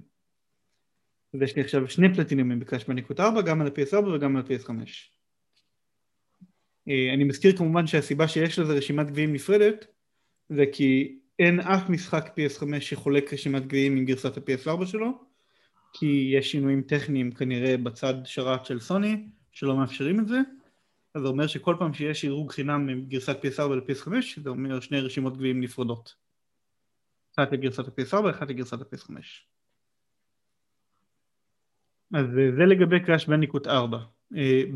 ויש לי עכשיו שני פלטינים בקראש בניקות 4, גם על ה-PS4 וגם על ה-PS5. אה, אני מזכיר כמובן שהסיבה שיש לזה רשימת גביעים נפרדת, זה כי אין אף משחק PS5 שחולק רשימת גביעים עם גרסת ה-PS4 שלו, כי יש שינויים טכניים כנראה בצד שרת של סוני שלא מאפשרים את זה. אז זה אומר שכל פעם שיש עירוג חינם מגרסת PS4 ל-PS5 זה אומר שני רשימות גביעים נפרדות. אחת לגרסת ה-PS4 ואחת לגרסת ה-PS5 אז זה לגבי קראש בניקוט 4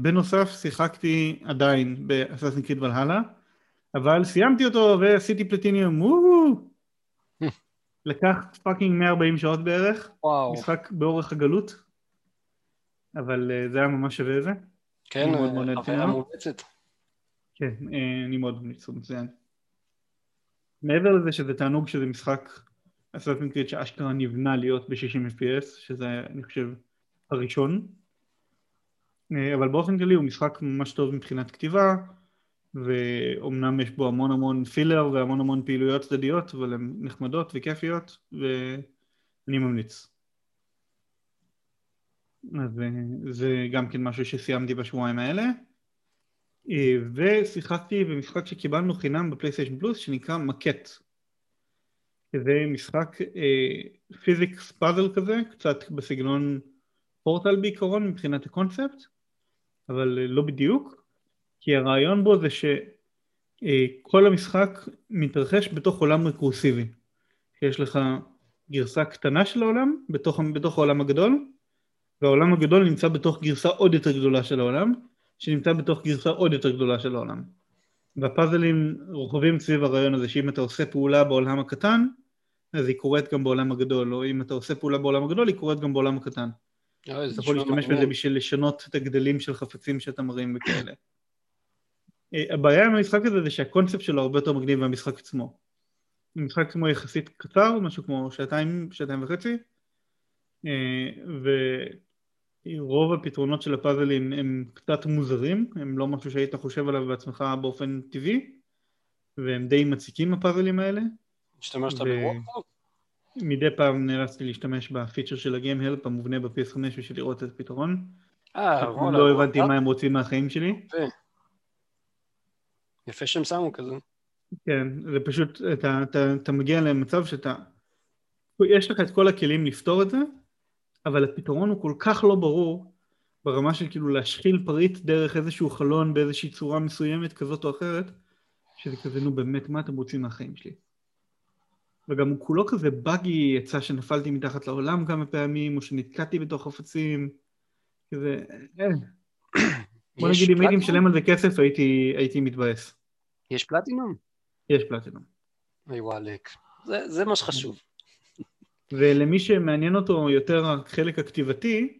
בנוסף שיחקתי עדיין באססן קריד ולהלה אבל סיימתי אותו ועשיתי פלטיניום וואו לקח fucking 140 שעות בערך, וואו. משחק באורך הגלות, אבל uh, זה היה ממש שווה זה. כן, חוויה מומלצת. כן, אני מאוד ממליץ, הוא מצוין. מעבר לזה שזה תענוג שזה משחק Assassin's Creed שאשכרה נבנה להיות ב-60 FPS, שזה אני חושב הראשון, uh, אבל באופן כללי הוא משחק ממש טוב מבחינת כתיבה, ואומנם יש בו המון המון פילר והמון המון פעילויות צדדיות, אבל הן נחמדות וכיפיות, ואני ממליץ. אז זה גם כן משהו שסיימתי בשבועיים האלה. ושיחקתי במשחק שקיבלנו חינם בפלייסטיישן פלוס שנקרא מקט. זה משחק פיזיקס אה, פאזל כזה, קצת בסגנון פורטל בעיקרון מבחינת הקונספט, אבל לא בדיוק. כי הרעיון בו זה שכל המשחק מתרחש בתוך עולם רקורסיבי. יש לך גרסה קטנה של העולם בתוך, בתוך העולם הגדול, והעולם הגדול נמצא בתוך גרסה עוד יותר גדולה של העולם, שנמצא בתוך גרסה עוד יותר גדולה של העולם. והפאזלים רוכבים סביב הרעיון הזה שאם אתה עושה פעולה בעולם הקטן, אז היא קורית גם בעולם הגדול, או אם אתה עושה פעולה בעולם הגדול, היא קורית גם בעולם הקטן. אתה יכול להשתמש בזה בשביל לשנות את הגדלים של חפצים שאתה מרים וכאלה. אה, הבעיה עם המשחק הזה זה שהקונספט שלו הרבה יותר מגניב מהמשחק עצמו. המשחק עצמו יחסית קצר, משהו כמו שעתיים, שעתיים וחצי, אה, ורוב הפתרונות של הפאזלים הם קצת מוזרים, הם לא משהו שהיית חושב עליו בעצמך באופן טבעי, והם די מציקים הפאזלים האלה. השתמשת ברובו? מדי פעם נאלצתי להשתמש בפיצ'ר של הגיים הלפ המובנה ב-PS5 בשביל לראות את הפתרון. אה, וואלה. לא הבנתי מה הם רוצים מהחיים שלי. יפה שהם שמו כזה. כן, זה פשוט, אתה, אתה, אתה מגיע למצב שאתה, יש לך את כל הכלים לפתור את זה, אבל הפתרון הוא כל כך לא ברור, ברמה של כאילו להשחיל פריט דרך איזשהו חלון באיזושהי צורה מסוימת כזאת או אחרת, שזה כזה, נו באמת, מה אתם רוצים מהחיים שלי? וגם הוא כולו כזה באגי, יצא שנפלתי מתחת לעולם כמה פעמים, או שנתקעתי בתוך חפצים, כזה, אה. בוא נגיד אם הייתי משלם על זה כסף הייתי, הייתי מתבאס. יש פלטינום? יש פלטינום. אוי וואלק, זה, זה מה שחשוב. ולמי שמעניין אותו יותר החלק הכתיבתי,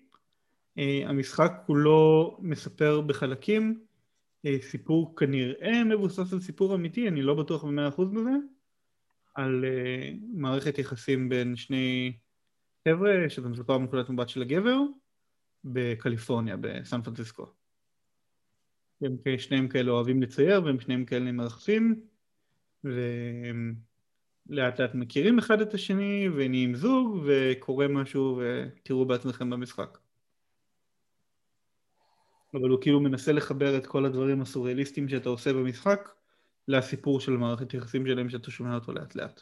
אה, המשחק כולו מספר בחלקים אה, סיפור כנראה מבוסס על סיפור אמיתי, אני לא בטוח במאה אחוז בזה, על אה, מערכת יחסים בין שני חבר'ה, שזה מסופר מנקודת מבט של הגבר, בקליפורניה, בסן פרנסיסקו. הם שניהם כאלה אוהבים לצייר והם שניהם כאלה מרחפים והם לאט לאט מכירים אחד את השני ונהיים זוג וקורה משהו ותראו בעצמכם במשחק. אבל הוא כאילו מנסה לחבר את כל הדברים הסוריאליסטיים שאתה עושה במשחק לסיפור של מערכת יחסים שלהם שאתה שומע אותו לאט לאט.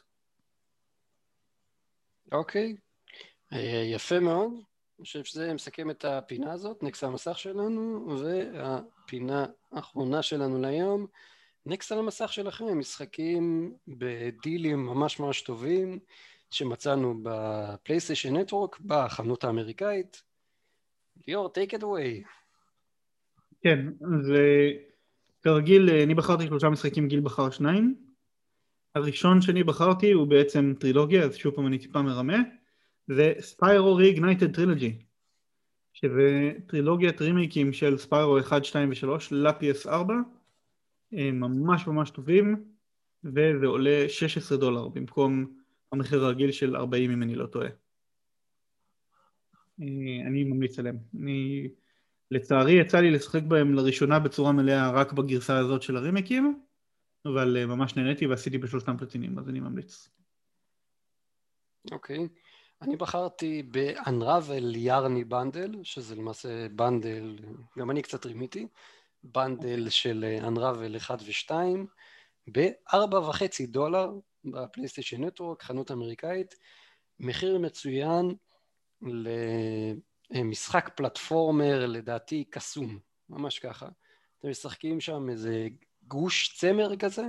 אוקיי, okay. אה, יפה מאוד. אני חושב שזה מסכם את הפינה הזאת, נקסט המסך שלנו, והפינה האחרונה שלנו להיום, נקסט על המסך שלכם, משחקים בדילים ממש ממש טובים שמצאנו בפלייסטיישן נטוורק, בחנות האמריקאית. ליאור, take it away. כן, אז כרגיל אני בחרתי שלושה משחקים, גיל בחר שניים. הראשון שאני בחרתי הוא בעצם טרילוגיה, אז שוב פעם אני טיפה מרמה. זה ספיירו ריגנייטד טרילוגי שזה טרילוגיית רימייקים של ספיירו 1, 2 ו-3 ל-PS4 הם ממש ממש טובים וזה עולה 16 דולר במקום המחיר הרגיל של 40 אם אני לא טועה אה, אני ממליץ עליהם אני לצערי יצא לי לשחק בהם לראשונה בצורה מלאה רק בגרסה הזאת של הרימייקים אבל אה, ממש נהניתי ועשיתי בשלושתם פלטינים אז אני ממליץ אוקיי okay. אני בחרתי ב-Unravel Yarny Bundle, שזה למעשה bundle, גם אני קצת רימיתי, bundle של Unravel 1 ו-2, ב-4.5 דולר ב PlayStation Network, חנות אמריקאית, מחיר מצוין למשחק פלטפורמר, לדעתי קסום, ממש ככה. אתם משחקים שם איזה גוש צמר כזה,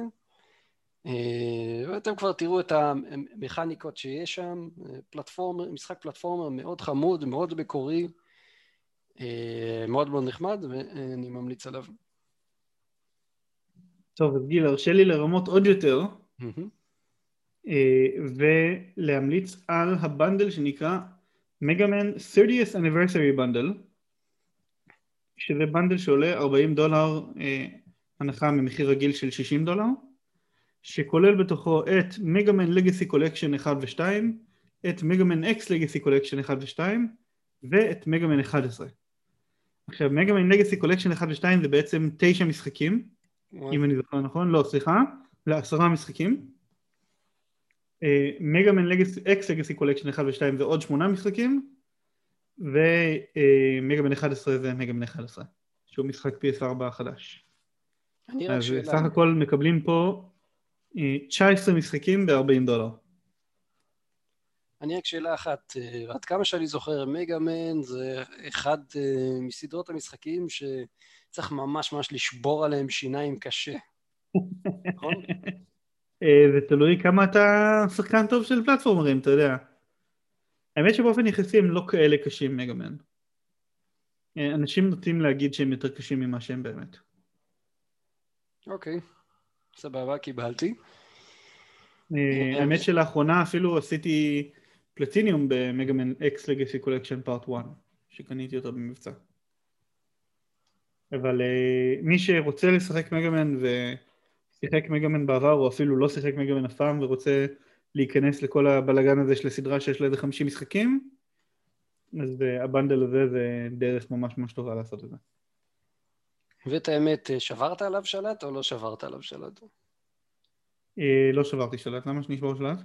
אה, ואתם כבר תראו את המכניקות שיש שם, פלטפורמר, משחק פלטפורמר מאוד חמוד, מאוד מקורי, אה, מאוד מאוד נחמד, ואני ממליץ עליו. טוב, אז גיל, הרשה לי לרמות עוד יותר, אה, ולהמליץ על ה bundle שנקרא Mega Man 30th Anniversary Bundle, שזה bundle שעולה 40 דולר הנחה ממחיר רגיל של 60 דולר. שכולל בתוכו את Mega Man Legacy Collection 1 ו-2, את Mega Man X Legacy Collection 1 ו-2 ואת Mega Man 11. עכשיו Mega Man Legacy Collection 1 ו-2 זה בעצם תשע משחקים, אם אני זוכר נכון, לא סליחה, לעשרה משחקים. Mega Man X Legacy Collection 1 ו-2 זה עוד שמונה משחקים, ו Mega Man 11 זה Mega Man 11, שהוא משחק PS4 החדש. אז סך הכל מקבלים פה 19 משחקים ב-40 דולר. אני רק שאלה אחת, אה, עד כמה שאני זוכר, Mega Man זה אחד אה, מסדרות המשחקים שצריך ממש ממש לשבור עליהם שיניים קשה, נכון? אה, זה תלוי כמה אתה שחקן טוב של פלטפורמרים, אתה יודע. האמת שבאופן יחסי הם לא כאלה קשים Mega Man. אנשים נוטים להגיד שהם יותר קשים ממה שהם באמת. אוקיי. Okay. סבבה, קיבלתי. אה, האמת שלאחרונה אפילו עשיתי platinum ב Mega Man X Legacy Collection part 1, שקניתי אותו במבצע. אבל אה, מי שרוצה לשחק מגאמן ושיחק מגאמן בעבר, או אפילו לא שיחק מגאמן אף פעם ורוצה להיכנס לכל הבלגן הזה של הסדרה שיש לה איזה 50 משחקים, אז אה, הבנדל הזה זה דרך ממש ממש טובה לעשות את זה. ואת האמת, אה, שברת עליו שלט או לא שברת עליו שלט? אה, לא שברתי שלט, למה שנשבור שלט?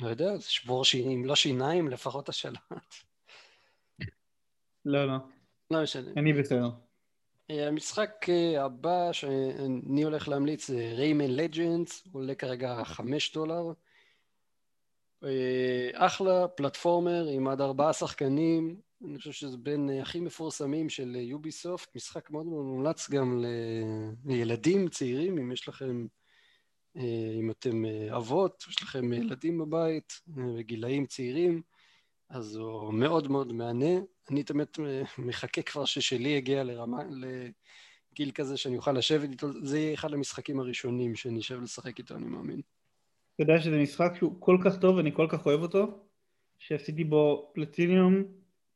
לא יודע, זה שבור שיניים, לא שיניים, לפחות השלט. לא, לא. לא משנה. אני בסדר. אה, המשחק הבא שאני הולך להמליץ זה ריימן לג'נדס, עולה כרגע חמש דולר. אחלה, פלטפורמר עם עד ארבעה שחקנים, אני חושב שזה בין אה, הכי מפורסמים של יוביסופט, משחק מאוד מאוד מומלץ גם לילדים צעירים, אם יש לכם אם אתם אבות, יש לכם ילדים בבית, וגילאים צעירים, אז הוא מאוד מאוד מהנה. אני תמיד מחכה כבר ששלי יגיע לרמה, לגיל כזה שאני אוכל לשבת איתו, זה יהיה אחד המשחקים הראשונים שאני אשב לשחק איתו, אני מאמין. אתה יודע שזה משחק שהוא כל כך טוב, אני כל כך אוהב אותו, שעשיתי בו פלטיניום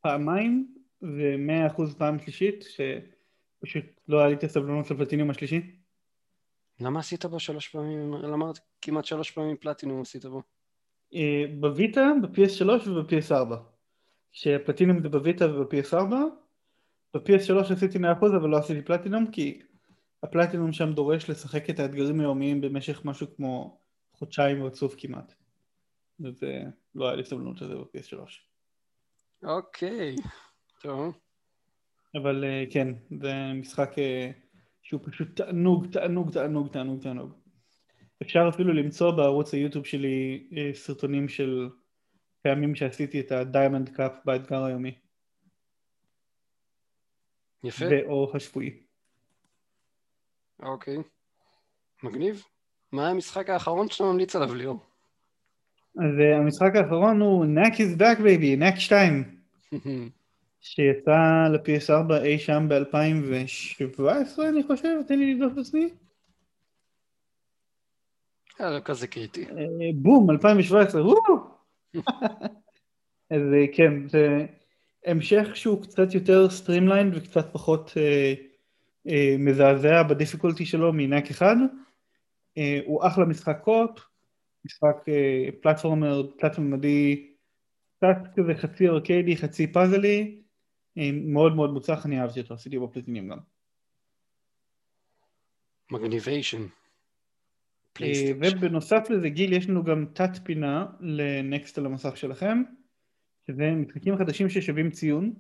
פעמיים ומאה אחוז פעם שלישית, שפשוט לא היה לי את הסבלנות לפלטיניום השלישי. למה עשית בו שלוש פעמים, למה כמעט שלוש פעמים פלטינום עשית בו? אה, בוויטה, ב-PS3 וב-PS4. שפלטינום זה בוויטה וב-PS4, ב-PS3 עשיתי 100% אבל לא עשיתי פלטינום כי הפלטינום שם דורש לשחק את האתגרים היומיים במשך משהו כמו חודשיים רצוף כמעט. וזה לא היה לי סבלנות לזה ב-PS3. אוקיי, טוב. אבל אה, כן, זה משחק אה, שהוא פשוט תענוג, תענוג, תענוג, תענוג, תענוג. אפשר אפילו למצוא בערוץ היוטיוב שלי אה, סרטונים של פעמים שעשיתי את ה Diamond Cup באתגר היומי. יפה. או השבועי. אוקיי. מגניב. מה המשחק האחרון שאתה ממליץ עליו, ליאור? אז אה, המשחק האחרון הוא Knack is back baby, Knack 2. שיצא ל-PS4 אי שם ב-2017 אני חושב, תן לי לבדוק את עצמי. היה לא כזה קריטי. אה, בום, 2017, אז אה, כן, זה המשך שהוא קצת יותר streamlined וקצת פחות אה, אה, מזעזע ב difficulty שלו מ Knack אחד. אה, הוא אחלה משחק co-op, משחק אה, פלטפורמר תלת-ממדי, קצת כזה חצי ארקיידי, חצי פאזלי, אה, מאוד מאוד מוצלח, אני אהבתי אותו, עשיתי בו גם. מגניביישן. אה, ובנוסף לזה גיל יש לנו גם תת פינה לנקסט על המסך שלכם שזה משחקים חדשים ששווים ציון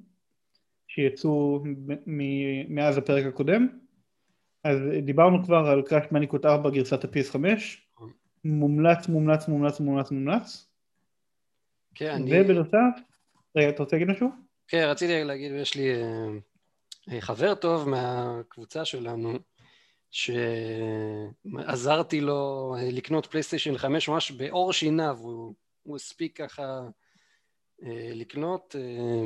שיצאו מאז הפרק הקודם. אז דיברנו כבר על קראש מניקוט 4 גרסת ה-PS5 מומלץ מומלץ מומלץ מומלץ מומלץ. כן, אני... ובנוסף רגע אתה רוצה להגיד משהו? כן רציתי להגיד יש לי אה, חבר טוב מהקבוצה שלנו שעזרתי לו לקנות פלייסטיישן 5 ממש בעור שיניו, הוא, הוא הספיק ככה אה, לקנות אה,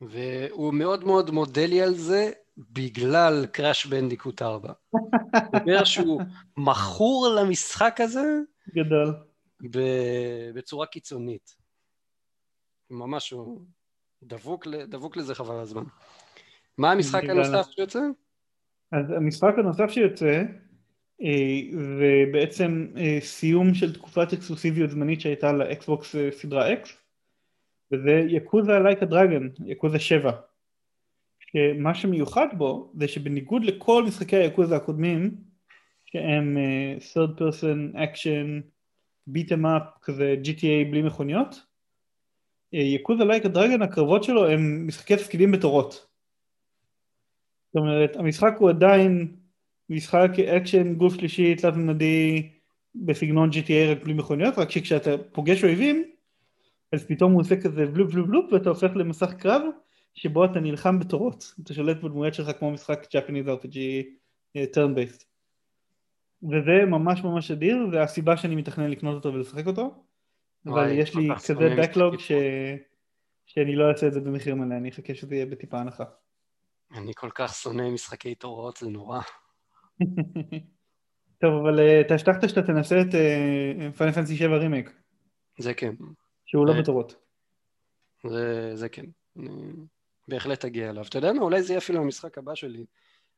והוא מאוד מאוד מודה לי על זה בגלל קראש בנדיקוט 4. הוא אומר שהוא מכור למשחק הזה גדול בצורה קיצונית. ממש הוא דבוק, דבוק לזה חבל הזמן. מה המשחק הנוסף שיוצא? אז המשחק הנוסף שיוצא אה, זה בעצם אה, סיום של תקופת אקסקלוסיביות זמנית שהייתה לאקסבוקס אה, סדרה X וזה יקוזה לייק הדרגן, יקוזה 7 שמה שמיוחד בו זה שבניגוד לכל משחקי ה Yakuza הקודמים שהם third person action beat em up כזה GTA בלי מכוניות Yakuza Like a Dragon הקרבות שלו הם משחקי תפקידים בתורות זאת אומרת, המשחק הוא עדיין משחק אקשן גוף שלישי תלת ממדי בסגנון GTA רק בלי מכוניות, רק שכשאתה פוגש אויבים, אז פתאום הוא עושה כזה בלופ בלופ בלופ ואתה הופך למסך קרב שבו אתה נלחם בתורות, אתה שולט בדמויות שלך כמו משחק Japanese RPG uh, turn based. וזה ממש ממש אדיר, זה הסיבה שאני מתכנן לקנות אותו ולשחק אותו, אבל יש לי כזה backlog ש... שאני לא אעשה את זה במחיר מלא, אני אחכה שזה יהיה בטיפה הנחה. אני כל כך שונא משחקי תורות, זה נורא. טוב, אבל אה, אתה הבטחת שאתה תנסה את Final Fantasy 7 רימייק. זה כן. שהוא לא בתורות. זה, זה כן. אני בהחלט אגיע אליו. אתה יודע מה? אולי זה יהיה אפילו המשחק הבא שלי.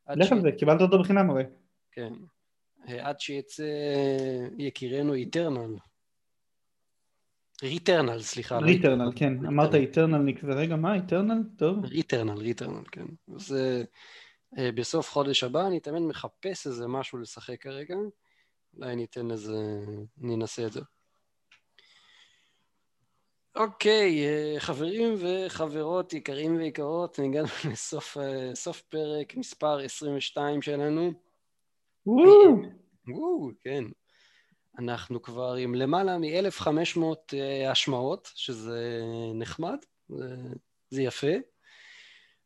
לך על זה, קיבלת אותו בחינם הרי. כן. אה, עד שיצא יקירנו Eternal. Returnal, סליחה. Returnal, כן. אמרת Eternal נקווה. רגע, מה Eternal? טוב. Returnal, Returnal, כן. אז אה, בסוף חודש הבא אני תמיד מחפש איזה משהו לשחק כרגע. אולי אני אתן איזה... אני אנסה את זה. אוקיי, אה, חברים וחברות יקרים ויקרות, הגענו לסוף אה, פרק מספר 22 שלנו. וואו! כן. אנחנו כבר עם למעלה מ-1500 אה, השמעות, שזה נחמד, זה, זה יפה.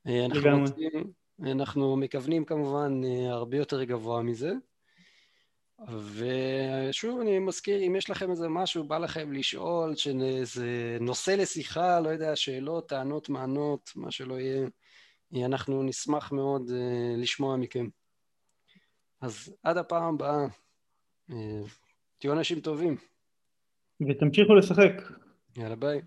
אה, אנחנו, רוצים, אנחנו מכוונים כמובן אה, הרבה יותר גבוה מזה. ושוב אני מזכיר, אם יש לכם איזה משהו, בא לכם לשאול, איזה נושא לשיחה, לא יודע, שאלות, טענות, מענות, מה שלא יהיה, אנחנו נשמח מאוד לשמוע מכם. אז עד הפעם הבאה, תהיו אנשים טובים. ותמשיכו לשחק. יאללה ביי.